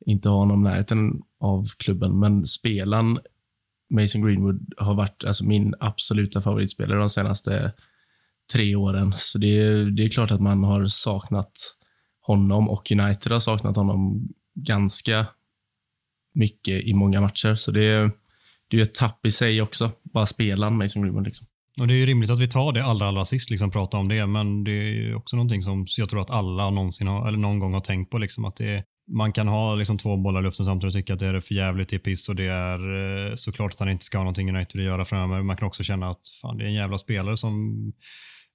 inte ha honom närheten av klubben, men spelaren Mason Greenwood har varit alltså, min absoluta favoritspelare de senaste tre åren. Så det är, det är klart att man har saknat honom och United har saknat honom ganska mycket i många matcher. Så det är, det är ett tapp i sig också, bara spelaren Mason Greenwood. Liksom. Och Det är rimligt att vi tar det allra, allra sist, liksom, prata om det, men det är också någonting som jag tror att alla någonsin har, eller någon gång har tänkt på. Liksom, att det, man kan ha liksom två bollar i luften samtidigt och tycka att det är för jävligt i piss och det är eh, såklart att han inte ska ha någonting United att göra framöver. Man kan också känna att fan, det är en jävla spelare som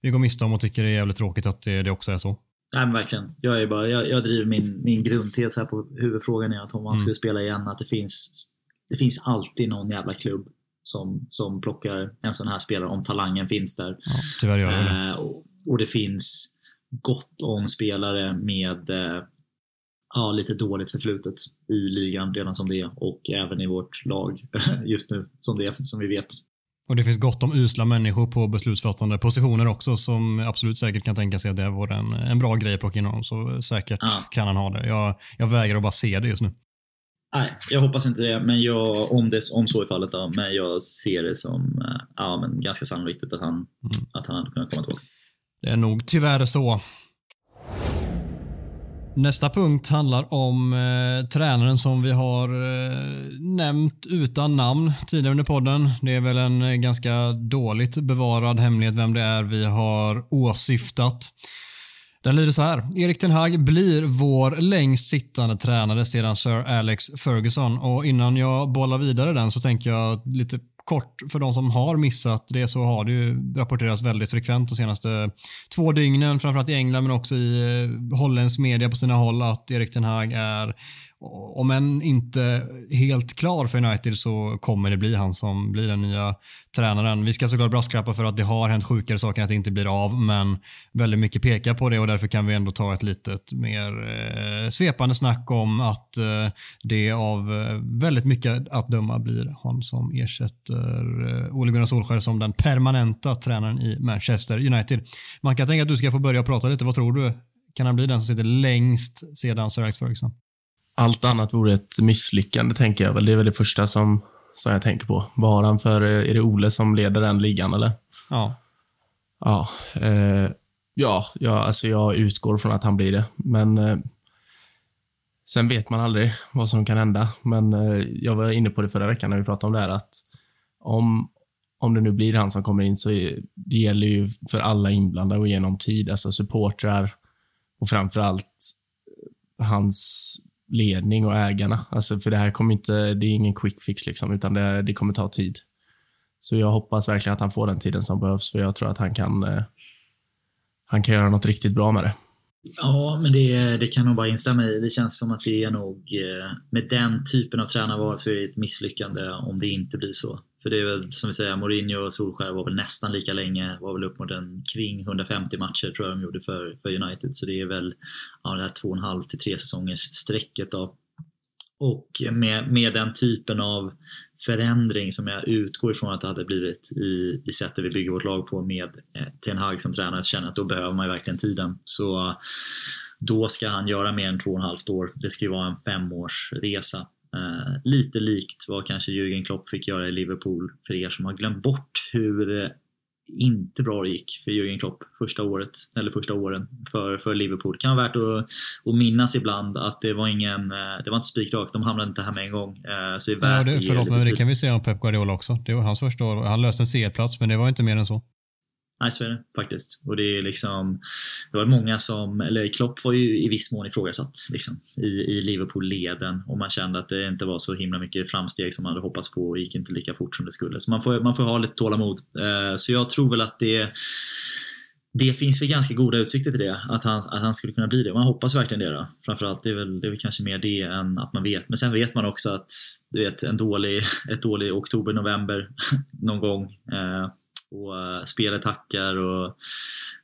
vi går miste om och tycker det är jävligt tråkigt att det, det också är så. Nej men verkligen. Jag, är bara, jag, jag driver min, min grundtes här på huvudfrågan är att om man mm. skulle spela igen, att det finns, det finns alltid någon jävla klubb som, som plockar en sån här spelare om talangen finns där. Ja, tyvärr gör det. Eh, och, och, det finns gott om spelare med eh, ja, lite dåligt förflutet i ligan redan som det är och även i vårt lag just nu som det är, som vi vet. Och det finns gott om usla människor på beslutsfattande positioner också som absolut säkert kan tänka sig att det vore en, en bra grej att plocka in honom. Så säkert ja. kan han ha det. Jag, jag vägrar att bara se det just nu. Nej, jag hoppas inte det, men jag, om, det, om så är fallet då, men jag ser det som eh, ja, men ganska sannolikt att han, mm. att han hade kunnat komma tillbaka. Det är nog tyvärr så. Nästa punkt handlar om eh, tränaren som vi har eh, nämnt utan namn tidigare under podden. Det är väl en eh, ganska dåligt bevarad hemlighet vem det är vi har åsyftat. Den lyder så här. Erik Ten Hag blir vår längst sittande tränare sedan Sir Alex Ferguson och innan jag bollar vidare den så tänker jag lite kort för de som har missat det så har det ju rapporterats väldigt frekvent de senaste två dygnen, framförallt i England men också i eh, holländsk media på sina håll att Erik Ten Hag är om än inte helt klar för United så kommer det bli han som blir den nya tränaren. Vi ska såklart brasklappa för att det har hänt sjukare saker att det inte blir av, men väldigt mycket pekar på det och därför kan vi ändå ta ett litet mer eh, svepande snack om att eh, det av eh, väldigt mycket att döma blir han som ersätter eh, Ole Gunnar Solskjaer som den permanenta tränaren i Manchester United. Man kan tänka att du ska få börja prata lite. Vad tror du? Kan han bli den som sitter längst sedan Sir Alex Ferguson? Allt annat vore ett misslyckande, tänker jag väl. Det är väl det första som, som jag tänker på. Vad har han för... Är det Ole som leder den ligan, eller? Ja. Ja, eh, ja, ja alltså jag utgår från att han blir det. Men eh, sen vet man aldrig vad som kan hända. Men eh, jag var inne på det förra veckan när vi pratade om det här att om, om det nu blir han som kommer in så är, det gäller ju för alla inblandade och genom tid, alltså supportrar och framför allt eh, hans ledning och ägarna. Alltså för det här kommer inte, det är ingen quick fix liksom, utan det, det kommer ta tid. Så jag hoppas verkligen att han får den tiden som behövs, för jag tror att han kan, eh, han kan göra något riktigt bra med det. Ja, men det, det kan nog bara instämma i. Det känns som att det är nog, eh, med den typen av tränarval så är det ett misslyckande om det inte blir så. För det är väl som vi säger, Mourinho och Solskjaer var väl nästan lika länge, var väl upp mot en kring 150 matcher tror jag de gjorde för, för United. Så det är väl ja, det här två och en halv till tre säsongers strecket då. Och med, med den typen av förändring som jag utgår ifrån att det hade blivit i, i sättet vi bygger vårt lag på med eh, Ten Hag som tränare, så känner jag att då behöver man ju verkligen tiden. Så då ska han göra mer än två och ett halvt år. Det ska ju vara en femårsresa. Eh, lite likt vad kanske Jürgen Klopp fick göra i Liverpool för er som har glömt bort hur inte bra det gick för Jürgen Klopp första året, eller första åren för, för Liverpool. Det kan vara värt att, att minnas ibland att det var ingen, eh, det var inte spikrakt, de hamnade inte här med en gång. Eh, så det är värt ja, det, förlåt, men det kan vi säga om Pep Guardiola också. Det var hans första år. Han löste en C-plats, men det var inte mer än så. Nej, så är det faktiskt. Och det är liksom, det var många som, eller Klopp var ju i viss mån ifrågasatt liksom, i, i Liverpool-leden och man kände att det inte var så himla mycket framsteg som man hade hoppats på och gick inte lika fort som det skulle. Så man får, man får ha lite tålamod. Eh, så jag tror väl att det det finns väl ganska goda utsikter till det, att han, att han skulle kunna bli det. Man hoppas verkligen det. Då. Framförallt det är, väl, det är väl kanske mer det än att man vet. Men sen vet man också att du vet, en dålig, ett dålig oktober, november någon gång. Eh, och eh, spelattacker och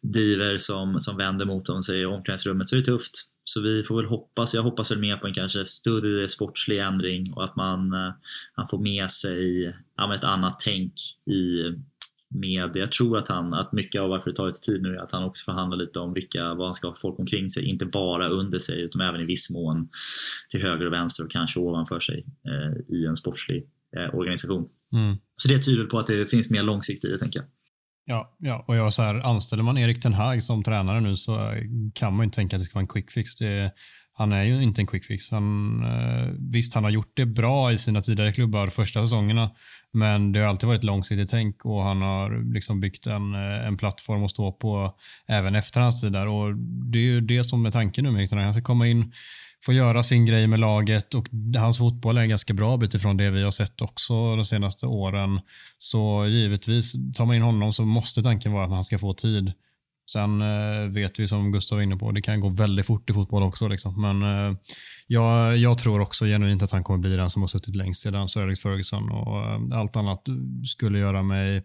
diver som, som vänder mot dem sig i omklädningsrummet så är det tufft. Så vi får väl hoppas, jag hoppas väl mer på en kanske större sportslig ändring och att man, eh, man får med sig ja, ett annat tänk i med, jag tror att han, att mycket av varför det tar lite tid nu är att han också förhandlar lite om vilka, vad han ska ha folk omkring sig, inte bara under sig utan även i viss mån till höger och vänster och kanske ovanför sig eh, i en sportslig eh, organisation. Mm. Så det tyder på att det finns mer långsiktigt i det, tänker jag. Ja, ja, och jag så här, anställer man Erik Ten Hag som tränare nu så kan man ju inte tänka att det ska vara en quick fix. Det, han är ju inte en quick fix. Han, eh, visst, han har gjort det bra i sina tidigare klubbar första säsongerna, men det har alltid varit långsiktigt tänk och han har liksom byggt en, eh, en plattform att stå på även efter hans tid där. Och det är ju det som är tanken nu med Erik Ten Hag. Han ska komma in får göra sin grej med laget och hans fotboll är en ganska bra bit ifrån det vi har sett också de senaste åren. Så givetvis, tar man in honom så måste tanken vara att han ska få tid. Sen eh, vet vi som Gustav var inne på, det kan gå väldigt fort i fotboll också. Liksom. Men eh, jag, jag, tror också genuint att han kommer bli den som har suttit längst sedan Sir Alex Ferguson och eh, allt annat skulle göra mig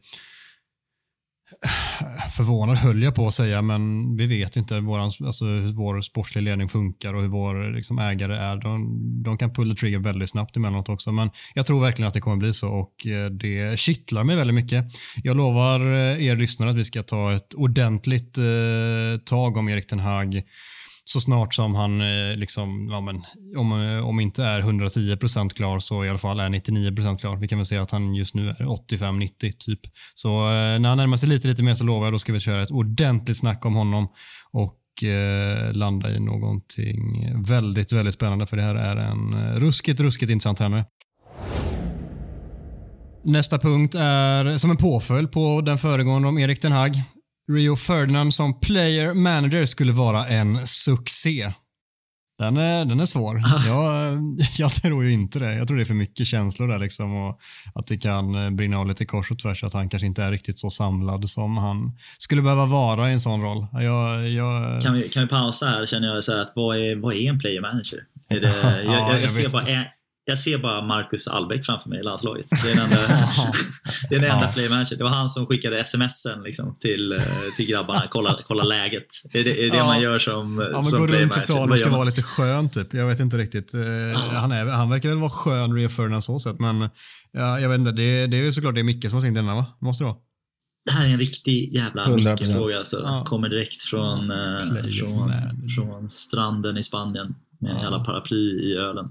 förvånad höll jag på att säga, men vi vet inte våran, alltså, hur vår sportsliga ledning funkar och hur vår liksom, ägare är. De, de kan pulla trigger väldigt snabbt emellanåt också, men jag tror verkligen att det kommer bli så och eh, det kittlar mig väldigt mycket. Jag lovar eh, er lyssnare att vi ska ta ett ordentligt eh, tag om Erik Ten Hag så snart som han, eh, liksom, ja, men, om, eh, om inte är 110% klar så i alla fall är 99% klar. Vi kan väl säga att han just nu är 85-90 typ. Så eh, när han närmar sig lite, lite mer så lovar jag, då ska vi köra ett ordentligt snack om honom och eh, landa i någonting väldigt, väldigt spännande för det här är en eh, ruskigt, ruskigt intressant tränare. Nästa punkt är som en påföljd på den föregående om Erik Den Hag. Rio Ferdinand som player manager skulle vara en succé. Den är, den är svår. Jag, jag tror ju inte det. Jag tror det är för mycket känslor där liksom och att det kan brinna av lite kors och tvärs att han kanske inte är riktigt så samlad som han skulle behöva vara i en sån roll. Jag, jag... Kan, vi, kan vi pausa här känner jag så här att vad är, vad är en player manager? Är det, jag, Ja, jag, jag ser bara, en- jag ser bara Marcus Albeck framför mig i landslaget. Det är den enda, det är den enda Ja. player manager. Det var han som skickade smsen liksom, till, eh, till grabbarna. Kolla, kolla läget. Är det, är det Ja. man gör som, Ja, men som gå runt planen Vad och ska man? vara lite skön typ. Jag vet inte riktigt. Eh, han, är, han verkar väl vara skön Rio Ferdinand så sätt, men ja, jag vet inte. Det, det är ju såklart det är Micke som har tänkt denna va? Måste det vara? Det här är en riktig jävla 100%. Micke-fråga. Alltså. Ja. Kommer direkt från, eh, från, från stranden i Spanien med en Ja. jävla paraply i ölen.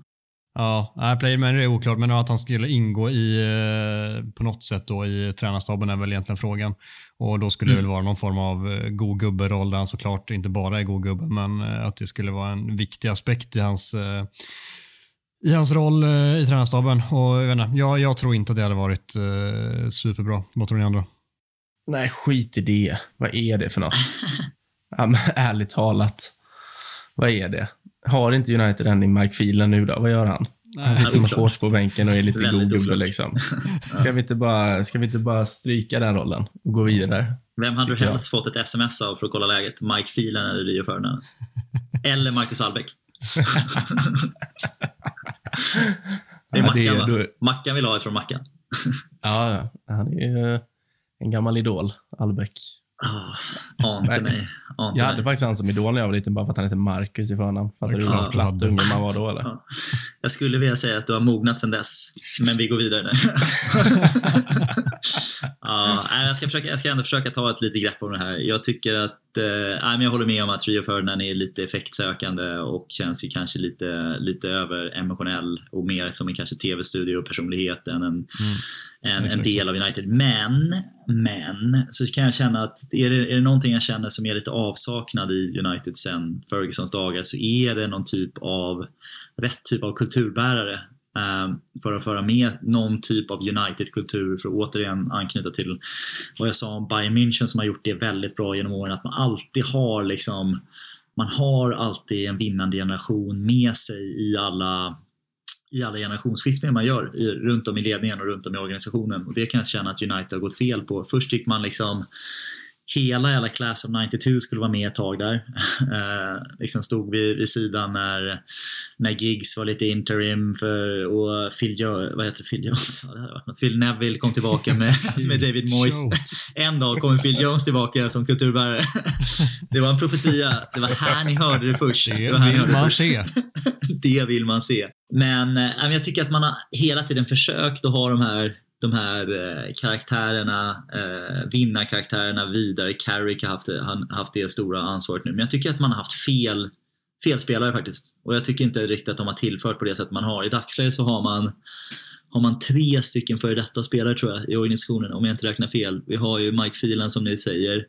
Ja, nej, player manager är oklart, men att han skulle ingå i, eh, på något sätt då i tränarstaben är väl egentligen frågan. Och då skulle det Mm. väl vara någon form av eh, god gubbe-roll där han såklart inte bara är god gubbe, men eh, att det skulle vara en viktig aspekt i hans i hans roll i tränarstaben. Och jag, inte, jag, jag tror inte att det hade varit eh, superbra. Vad tror ni andra? Nej, skit i det. Vad är det för något? ja, men, ärligt talat. Vad är det? Har inte United än i Mike Phelan nu då? Vad gör han? Han sitter med shorts på bänken och är lite god gubbe liksom. Ska vi, inte bara, ska vi inte bara stryka den rollen och gå vidare? Vem hade du Tycker jag. helst fått ett sms av för att kolla läget? Mike Phelan eller Rio Ferdinand? Eller Marcus Albeck? det är Ja, Mackan det är- va? Mackan vill ha ett från Mackan. Ja, han är ju en gammal idol, Albeck. Oh, ante mig. Ante Jag hade mig. faktiskt han som idol när jag var liten bara för att han heter Marcus i förnamn. Fattar du hur platt unge man var då eller? Ja. Jag skulle vilja säga att du har mognat sedan dess, men vi går vidare nu. ja, jag, ska försöka, jag ska ändå försöka ta ett litet grepp om det här. Jag tycker att, eh, jag håller med om att Rio Ferdinand är lite effektsökande och känns ju kanske lite, lite över emotionell och mer som en kanske tv-studio-personlighet än en, en, en exakt. del av United. Men, men, så kan jag känna att är det, är det någonting jag känner som är lite avsaknad i United sen Fergusons dagar så är det någon typ av rätt typ av kulturbärare Ehm, för att föra med någon typ av United-kultur för att återigen anknyta till vad jag sa om Bayern München som har gjort det väldigt bra genom åren att man alltid har liksom man har alltid en vinnande generation med sig i alla i alla generationsskiftningar man gör i, runt om i ledningen och runt om i organisationen och det kan jag känna att United har gått fel på. Först gick man liksom hela jävla class of 92 skulle vara med ett tag där. Eh, liksom stod vid, vid sidan när, när Giggs var lite interim för, och Phil, vad heter det? Phil Jones? Det. Phil Neville kom tillbaka med, med David Moyes. En dag kommer Phil Jones tillbaka som kulturbärare. Det var en profetia. Det var här ni hörde det först. Det ni vill det man först. se. det vill man se. Men, eh, men jag tycker att man har hela tiden försökt att ha de här, de här eh, karaktärerna, eh, vinnarkaraktärerna vidare. Carrick har haft, det- han har haft det stora ansvaret nu. Men jag tycker att man har haft fel, fel spelare faktiskt. Och jag tycker inte riktigt att de har tillfört på det sätt man har. I dagsläget så har man har man tre stycken före detta spelare tror jag i organisationen om jag inte räknar fel. Vi har ju Mike Phelan som ni säger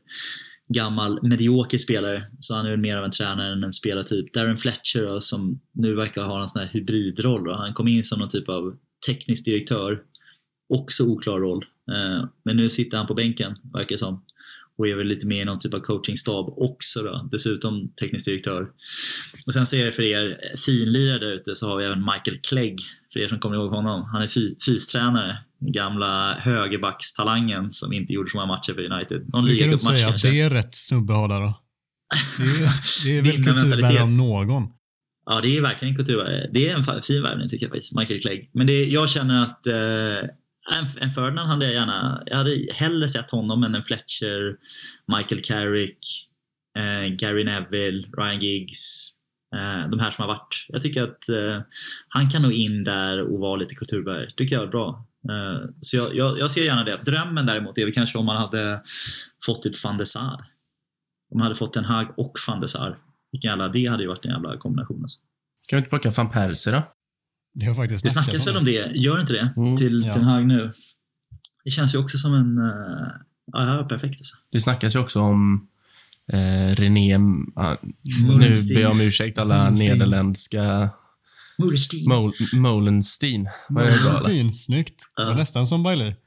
gammal medioker spelare, så han är väl mer av en tränare än en spelartyp. Darren Fletcher då, som nu verkar ha en sån här hybridroll. Då. Han kom in som någon typ av teknisk direktör, också oklar roll. Eh, men nu sitter han på bänken, verkar det som. Och är väl lite mer i någon typ av coachingstab också då, dessutom teknisk direktör. Och sen så är det för er finlirare där ute så har vi även Michael Clegg, för er som kommer ihåg honom. Han är fy- fystränare, gamla högerbackstalangen som inte gjorde så många matcher för United. Någon Du kan säga att det är rätt snubbe att ha där då? Det är, det är väl kulturbärare om någon. Ja, det är verkligen en kulturvärvning. Det är en fin värvning tycker jag faktiskt, Michael Clegg. Men det, jag känner att eh, en, en Ferdinand hade jag gärna, jag hade hellre sett honom än en Fletcher, Michael Carrick, eh, Gary Neville, Ryan Giggs. Eh, de här som har varit. Jag tycker att eh, han kan nog in där och vara lite kulturbärare. tycker jag är bra. Eh, så jag, jag, jag ser gärna det. Drömmen däremot är väl kanske om man hade fått typ van de Sar. Om man hade fått en Hag och van de Sar. Vilken jävla, det hade ju varit en jävla kombination. Alltså. Kan vi inte plocka van Persie då? Det har faktiskt Det snackas väl om det, gör inte det? Mm, till ja. Ten Hag nu. Det känns ju också som en... Uh, ja, det här var perfekt alltså. Det snackas ju också om eh, René, ah, nu Molenstein. ber jag om ursäkt alla Molenstein. nederländska Molenstein. Mol, Molenstein. Stin, snyggt. Det var Ja. nästan som Bailey.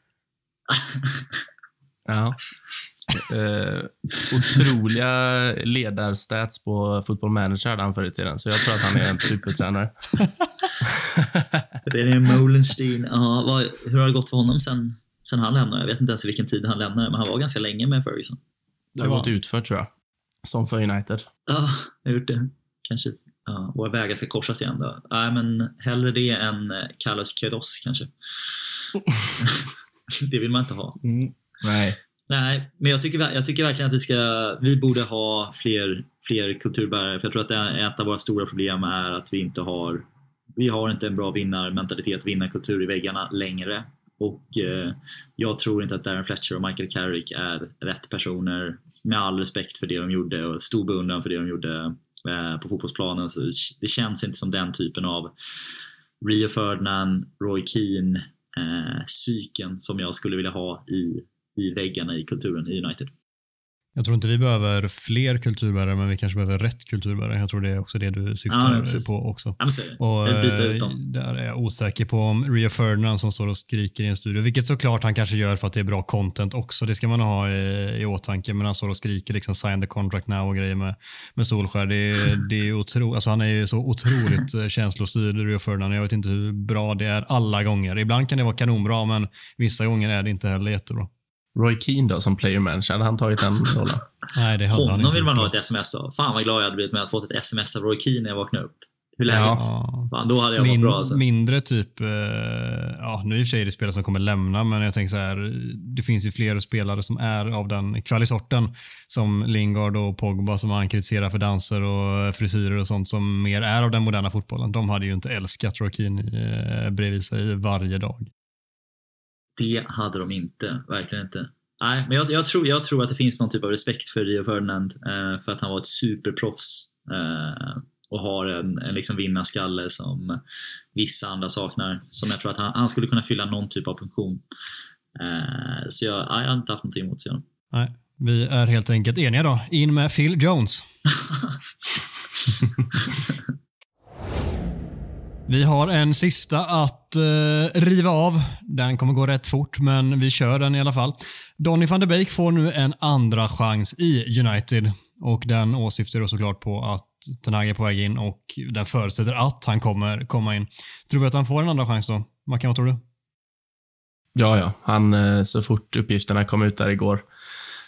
Ja. Eh, otroliga ledarstats på Football Manager hade han förr i tiden, så jag tror att han är en supertränare. Det är Molenstein. Ja, vad, hur har det gått för honom sen, sen han lämnade? Jag vet inte ens vilken tid han lämnade, men han var ganska länge med Ferguson. Det har gått utför tror jag. Som för United. Ja, jag har gjort det. Kanske ja, våra vägar ska korsas igen då. Nej, men hellre det än eh, Carlos Queiroz kanske. det vill man inte ha. Nej. Nej, men jag tycker, jag tycker verkligen att vi, ska, vi borde ha fler, fler kulturbärare. För jag tror att ett av våra stora problem är att vi inte har, vi har inte en bra vinnarmentalitet, vinnarkultur i väggarna längre. Och eh, jag tror inte att Darren Fletcher och Michael Carrick är rätt personer. Med all respekt för det de gjorde och stor beundran för det de gjorde eh, på fotbollsplanen. Så det känns inte som den typen av Rio Ferdinand, Roy Keane, eh, psyken som jag skulle vilja ha i, i väggarna i kulturen i United. Jag tror inte vi behöver fler kulturbärare, men vi kanske behöver rätt kulturbärare. Jag tror det är också det du syftar Ja, på också. Och eh, där är jag osäker på om Rio Ferdinand som står och skriker i en studio, vilket såklart han kanske gör för att det är bra content också, det ska man ha i, i åtanke, men han står och skriker liksom sign the contract now och grejer med, med Solskär. Det, är- det är otro, alltså han är ju så otroligt eh, känslostyrd, Rio Ferdinand. Jag vet inte hur bra det är alla gånger. Ibland kan det vara kanonbra, men vissa gånger är det inte heller jättebra. Roy Keane då, som player manager, hade han tagit den rollen? Nej, det hade han Honom inte vill man ha ett sms av. Fan vad glad jag hade blivit med att ha fått ett sms av Roy Keane när jag vaknade upp. Hur läget? Ja. Fan, då hade jag Min, mått bra alltså. Mindre typ, eh, ja nu i och för sig är det spelare som kommer lämna, men jag tänker så här, det finns ju fler spelare som är av den kvalisorten. Som Lingard och Pogba som han kritiserar för danser och frisyrer och sånt som mer är av den moderna fotbollen. De hade ju inte älskat Roy Keane eh, bredvid sig varje dag. Det hade de inte. Verkligen inte. Nej, men jag, jag, tror, jag tror att det finns någon typ av respekt för Rio Ferdinand eh, för att han var ett superproffs eh, och har en, en liksom vinnarskalle som vissa andra saknar. Som jag tror att han, han skulle kunna fylla någon typ av funktion. Eh, så jag, jag har inte haft någonting emot honom. Nej, vi är helt enkelt eniga då. In med Phil Jones. Vi har en sista att eh, riva av. Den kommer gå rätt fort, men vi kör den i alla fall. Donny van de Beek får nu en andra chans i United och den åsyftar då såklart på att Ten Hag är på väg in och den förutsätter att han kommer komma in. Tror vi att han får en andra chans då? Mackan, vad tror du? Ja, ja. Han, eh, så fort uppgifterna kom ut där igår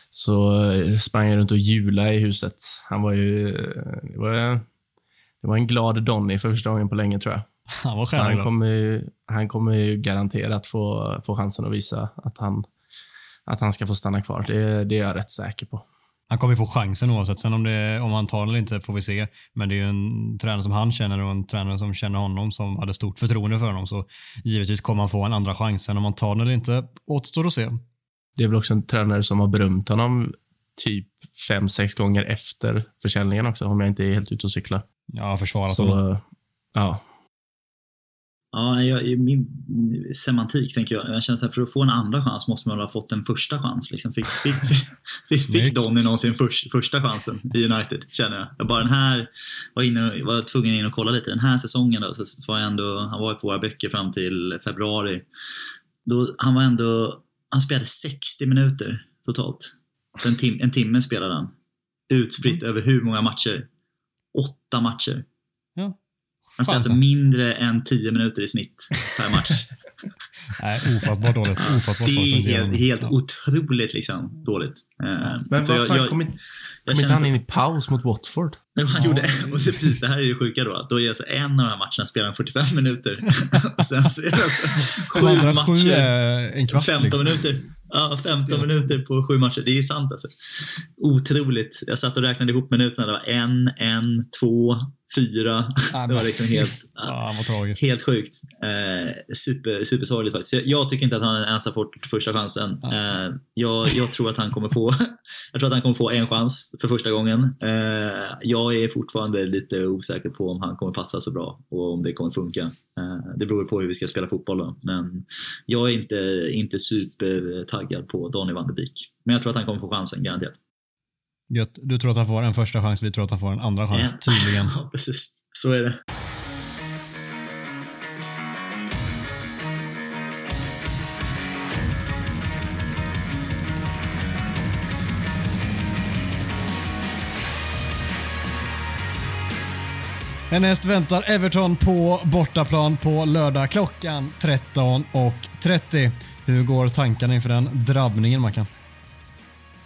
så eh, sprang han runt och jula i huset. Han var ju... Eh, det var, det var en glad Donny för första gången på länge, tror jag. Han var han kommer, ju, han kommer ju garanterat få, få chansen att visa att han, att han ska få stanna kvar. Det, det är jag rätt säker på. Han kommer få chansen oavsett. Sen om, det, om han tar den eller inte får vi se. Men det är ju en tränare som han känner och en tränare som känner honom som hade stort förtroende för honom. Så givetvis kommer han få en andra chans. Sen om han tar den eller inte återstår att se. Det är väl också en tränare som har berömt honom typ fem, sex gånger efter försäljningen också, om jag inte är helt ute och cyklar. Ja, försvarat honom. Så, ja. Ja, jag, i min semantik tänker jag. Jag känner så här, för att få en andra chans måste man ha fått en första chans. Liksom. Fick, fick, fick, fick. Donny någonsin förs, första chansen i United, känner jag. Jag bara den här, var, inne, var tvungen in och kolla lite. Den här säsongen då, så var jag ändå, han var ju på våra böcker fram till februari. Då, han var ändå, han spelade 60 minuter totalt. Så en, tim, en timme spelade han. Utspritt över hur många matcher? Åtta matcher. Ja. Han spelar alltså så. mindre än 10 minuter i snitt per match. Nej, ofattbart dåligt. Ofattbart Det är helt, helt otroligt liksom, dåligt. Eh, Men så vad jag- kom inte, kom inte han in i paus mot Watford? Jo, han gjorde, och det, det här är det sjuka då. Då är alltså en av de här matcherna spelar han 45 minuter. och sen så är det alltså sju andra sju matcher. är en kvart. 15 liksom. minuter. Ja, 15 minuter på sju matcher. Det är sant alltså. Otroligt. Jag satt och räknade ihop minuterna. Det var en, en, två, fyra. Ja, Det var liksom helt... Tragiskt. Helt sjukt. Eh, super, supersorgligt faktiskt. Jag, jag tycker inte att han ens har fått första chansen. Ja. Eh, jag, jag tror att han kommer få Jag tror att han kommer få en chans för första gången. Eh, jag är fortfarande lite osäker på om han kommer passa så bra och om det kommer funka. Eh, det beror på hur vi ska spela fotboll då. Men jag är inte, inte supertaggad på Donny van de Beek. Men jag tror att han kommer få chansen, garanterat. Gött. Du tror att han får en första chans, vi tror att han får en andra chans. Ja. Tydligen. ja, precis. Så är det. Härnäst väntar Everton på bortaplan på lördag klockan 13.30. Hur går tankarna inför den drabbningen, Mackan?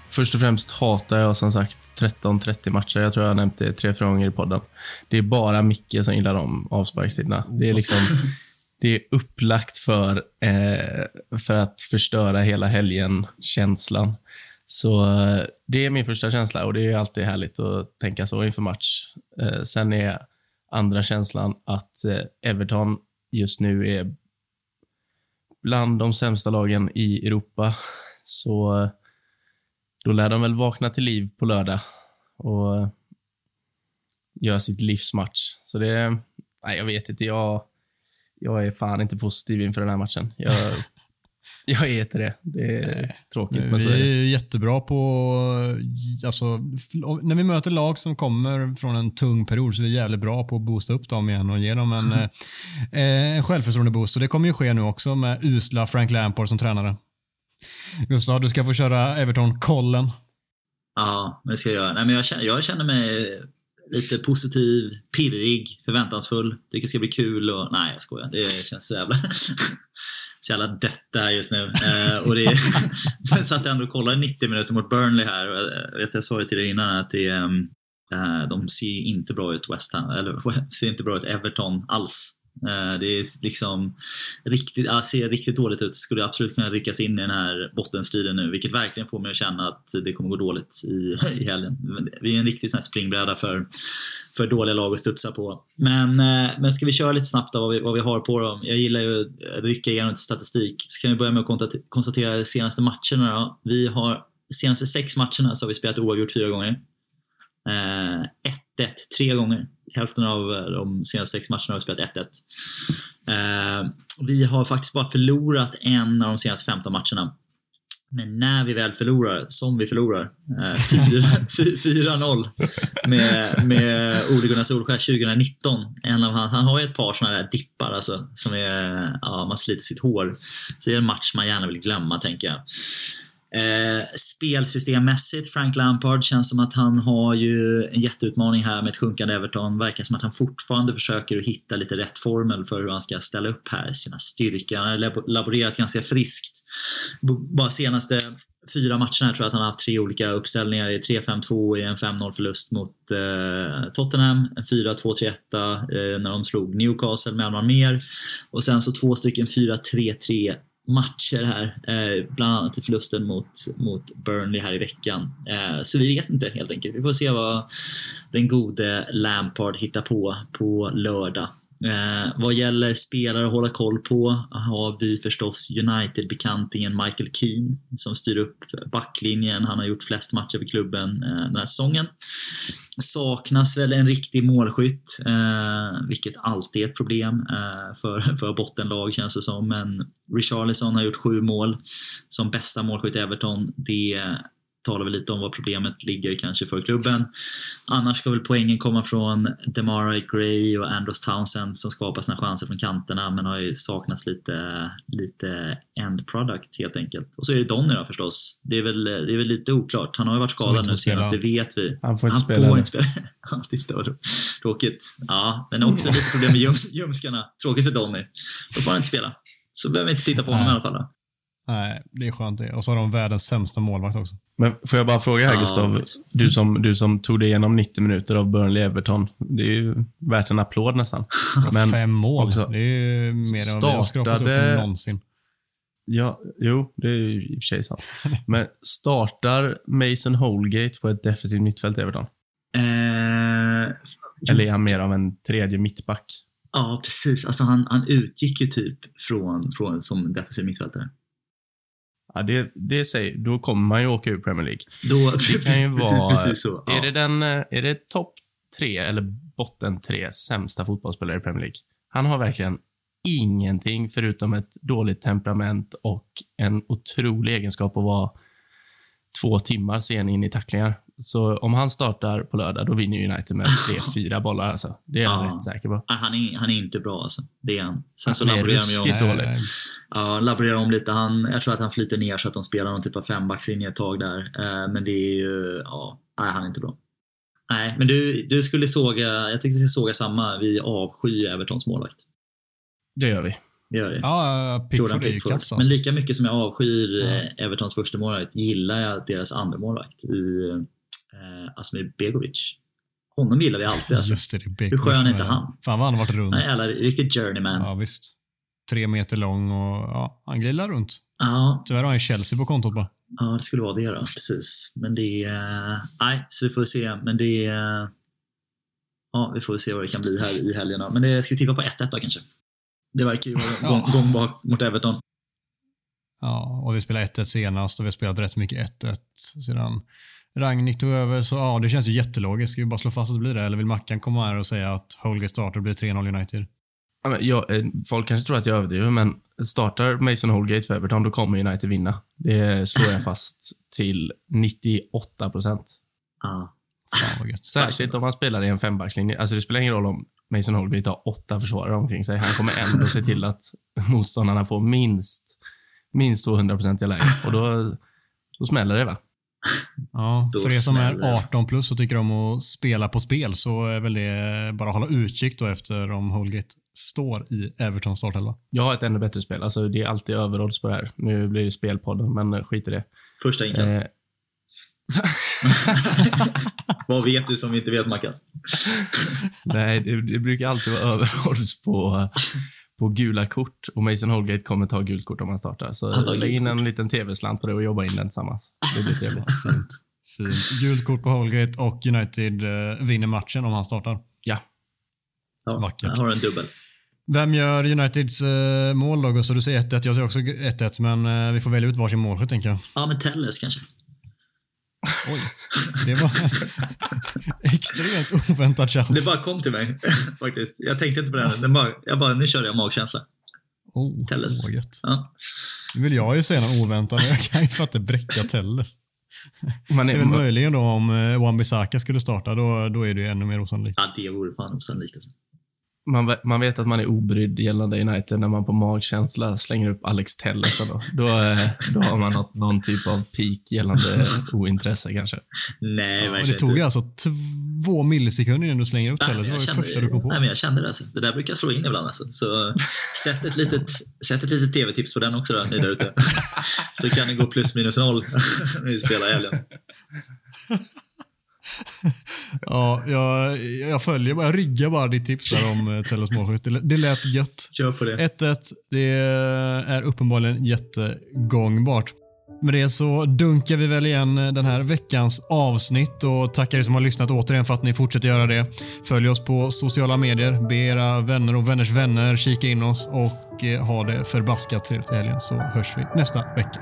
Först och främst hatar jag som sagt 13-30 matcher. Jag tror jag har nämnt det tre, fyra gånger i podden. Det är bara Micke som gillar de avsparkstiderna. Det är liksom det är upplagt för, eh, för att förstöra hela helgen-känslan. Så eh, det är min första känsla och det är alltid härligt att tänka så inför match. Eh, sen är andra känslan att eh, Everton just nu är bland de sämsta lagen i Europa. Så eh, då lär de väl vakna till liv på lördag och eh, göra sitt livsmatch. Så det, nej jag vet inte, jag, jag är fan inte positiv inför den här matchen. Jag, jag är inte det. Det är tråkigt, men så är Vi det. är jättebra på, alltså, när vi möter lag som kommer från en tung period så är vi jävligt bra på att boosta upp dem igen och ge dem en, eh, en självförtroende-boost. Och det kommer ju ske nu också med usla Frank Lampard som tränare. Gustav, du ska få köra Everton-kollen. Ja, det ska jag göra. Nej, men jag, känner, jag känner mig lite positiv, pirrig, förväntansfull. Tycker det ska bli kul och... Nej, jag skojar. Det känns så jävla... så jävla dött där just nu. Eh, och det, sen satt jag ändå och kollade 90 minuter mot Burnley här. Och jag, vet, jag sa ju till dig innan att det, eh, de ser inte bra ut West Ham, eller ser inte bra ut Everton alls. Eh, det är liksom riktigt, ja, ser riktigt dåligt ut. Skulle absolut kunna ryckas in i den här bottenstriden nu, vilket verkligen får mig att känna att det kommer gå dåligt i, i helgen. Vi är en riktig sån här springbräda för, för dåliga lag att studsa på. Men, eh, men ska vi köra lite snabbt då, vad, vi, vad vi har på dem? Jag gillar ju att rycka igenom lite statistik. Så kan vi börja med att konstatera de senaste matcherna. Då. Vi har de senaste sex matcherna så har vi spelat oavgjort fyra gånger. Eh, 1-1 tre gånger. Hälften av eh, de senaste sex matcherna har vi spelat 1-1. Eh, vi har faktiskt bara förlorat en av de senaste 15 matcherna. Men när vi väl förlorar, som vi förlorar, eh, fyra- fy- 4-0 med, med Ole Gunnar Solskjaer 2019. En av han, han har ju ett par sådana där dippar alltså, som är, ja, man sliter sitt hår. Så det är en match man gärna vill glömma tänker jag. Eh, spelsystemmässigt, Frank Lampard känns som att han har ju en jätteutmaning här med ett sjunkande Everton. Verkar som att han fortfarande försöker att hitta lite rätt formel för hur han ska ställa upp här sina styrkor. Han har laborerat ganska friskt. B- Bara senaste fyra matcherna tror jag att han har haft tre olika uppställningar. I 3-5-2 i en 5-0 förlust mot eh, Tottenham, en 4-2-3-1 eh, när de slog Newcastle med en man mer och sen så två stycken 4-3-3 matcher här, eh, bland annat i förlusten mot, mot Burnley här i veckan. Eh, så vi vet inte helt enkelt. Vi får se vad den gode Lampard hittar på på lördag. Eh, vad gäller spelare att hålla koll på har vi förstås United-bekantingen Michael Keane som styr upp backlinjen. Han har gjort flest matcher för klubben eh, den här säsongen. Saknas väl en riktig målskytt, eh, vilket alltid är ett problem eh, för, för bottenlag känns det som. Men Richarlison har gjort sju mål som bästa målskytt i Everton. Det talar väl lite om vad problemet ligger kanske för klubben. Annars ska väl poängen komma från Demarai Gray och Andros Townsend som skapar sina chanser från kanterna men har ju saknats lite, lite end product helt enkelt. Och så är det Donny då förstås. Det är väl, det är väl lite oklart. Han har ju varit skadad nu senast, det vet vi. Han får inte spela. får inte spela. Ja, Titta vad tråkigt. Ja, men också lite problem med ljums, ljumskarna. Tråkigt för Donny. Då får han inte spela. Så behöver vi inte titta på honom i alla fall. Nej, det är skönt det. Och så har de världens sämsta målvakt också. Men får jag bara fråga här, Gustav? Du som, du som tog dig igenom 90 minuter av Burnley-Everton. Det är ju värt en applåd nästan. Men Fem mål. också- det är ju mer än vad vi har skrapat upp någonsin. Ja, jo, det är ju i och för sig sant. Men startar Mason Holgate på ett defensivt mittfält i Everton? Eh, Eller är han mer av en tredje mittback? Ja, precis. Alltså han, han utgick ju typ från, från som defensiv mittfältare. Ja, det, det säger, då kommer man ju åka ur Premier League. Då, Det kan ju vara... precis så. Ja. Är det, den, eh, är det topp tre eller botten tre sämsta fotbollsspelare i Premier League? Han har verkligen ingenting förutom ett dåligt temperament och en otrolig egenskap att vara två timmar sen in i tacklingar. Så om han startar på lördag, då vinner United med tre, fyra bollar. Alltså. Det är jag Ja. rätt säker på. Han, är, han är inte bra alltså. Det är han. Sen så Han laborerar de om, dålig. Ja, laborerar om lite. Han, jag tror att han flyter ner så att de spelar någon typ av fembackslinje ett tag där. Eh, men det är ju, ja, nej, han är inte bra. Nej, men du, du skulle såga, jag tycker vi ska såga samma. Vi avskyr Evertons målvakt. Det gör vi. Det gör vi. Ja, Pickford är ju Pickford. alltså. Men lika mycket som jag avskyr Ja. eh, Evertons första målvakt gillar jag deras andra målvakt i eh, Asmir Begovic. Honom gillar vi alltid alltså. Just det, det är Hur skön är inte han? Fan vad han har varit runt. Han är jävla riktig journeyman. Ja, visst. Tre meter lång och ja, han glidar runt. Ja, Tyvärr har han Chelsea på kontot bara. ja, det skulle vara det då. Precis. Men det är... Nej, så vi får se. Men det är... Ja, vi får se vad det kan bli här i helgen. Men det ska vi tippa på 1-1 då kanske. Det verkar ju vara Ja. gång, gång bak mot Everton. Ja, och vi spelade 1-1 senast och vi har spelat rätt mycket 1-1 sedan Ragnhild tog över. Så ja, det känns ju jättelogiskt. Ska vi bara slå fast att det blir det? Eller vill Mackan komma här och säga att Holgate startar och blir 3-0 United? Ja, men jag, eh, folk kanske tror att jag överdriver, men startar Mason Holgate för Everton, då kommer United vinna. Det slår jag fast till 98 procent. Ja. Särskilt om man spelar i en fembackslinje. Alltså det spelar ingen roll om Mason Holgate har åtta försvarare omkring sig. Han kommer ändå se till att motståndarna får minst, minst 200 procent i läge. Och då, då smäller det, va? Ja, Då för er som är det. 18 plus och tycker om att spela på spel så är väl det bara att hålla utkik då efter om Holgate står i Everton startelva. Jag har ett ännu bättre spel. Alltså det är alltid överodds på det här. Nu blir det spelpodden, men eh, skit i det. Första inkast. Eh, Vad vet du som vi inte vet, Mackan? nej, det, det brukar alltid vara överodds på, på gula kort. Och Mason Holgate kommer ta gult kort om han startar. Så lägg in en liten tv-slant på det och jobba in den tillsammans. Det blir trevligt. Fint. Gult kort på Holgate och United eh, vinner matchen om han startar. Ja. Ja, Vackert. har en dubbel. Vem gör Uniteds eh, mål då? Så du säger 1-1. Jag säger också 1-1, men eh, vi får välja ut varsin målskytt tänker jag. Ja, men Telles kanske. Oj. Det var extremt oväntat chans. Det bara kom till mig faktiskt. Jag tänkte inte på det. Den bara, jag bara, nu körde jag magkänsla. Oh, Telles. gött. Ja. Nu vill jag ju säga något oväntat, men jag kan ju fatta bräcka Telles. Man Det är är, väl möjligen då om eh, Wan-Bissaka skulle starta, då, då är det ju ännu mer osannolikt. ja, det vore fan osannolikt. Alltså. Man, man vet att man är obrydd gällande United när man på magkänsla slänger upp Alex Telles. Då, då, eh, då har man något, någon typ av peak gällande ointresse kanske. Nej, Ja, det tog inte. ju alltså två millisekunder innan du slänger upp Telles. Det var jag det kände- första du kom på. Nej, men jag kände det. Alltså. Det där brukar slå in ibland. Alltså. Så sätt ett litet, sätt ett litet tv-tips på den också då, ni där ute. Så kan det gå plus minus noll när vi spelar i helgen. Ja, jag, jag följer bara, jag ryggar bara ditt tips där om eh, Telles målskytt. Det, det lät gött. Kör på det. 1-1, det är uppenbarligen jättegångbart. Med det så dunkar vi väl igen den här veckans avsnitt och tackar er som har lyssnat återigen för att ni fortsätter göra det. Följ oss på sociala medier, be era vänner och vänners vänner kika in oss och eh, ha det förbaskat trevligt i helgen så hörs vi nästa vecka.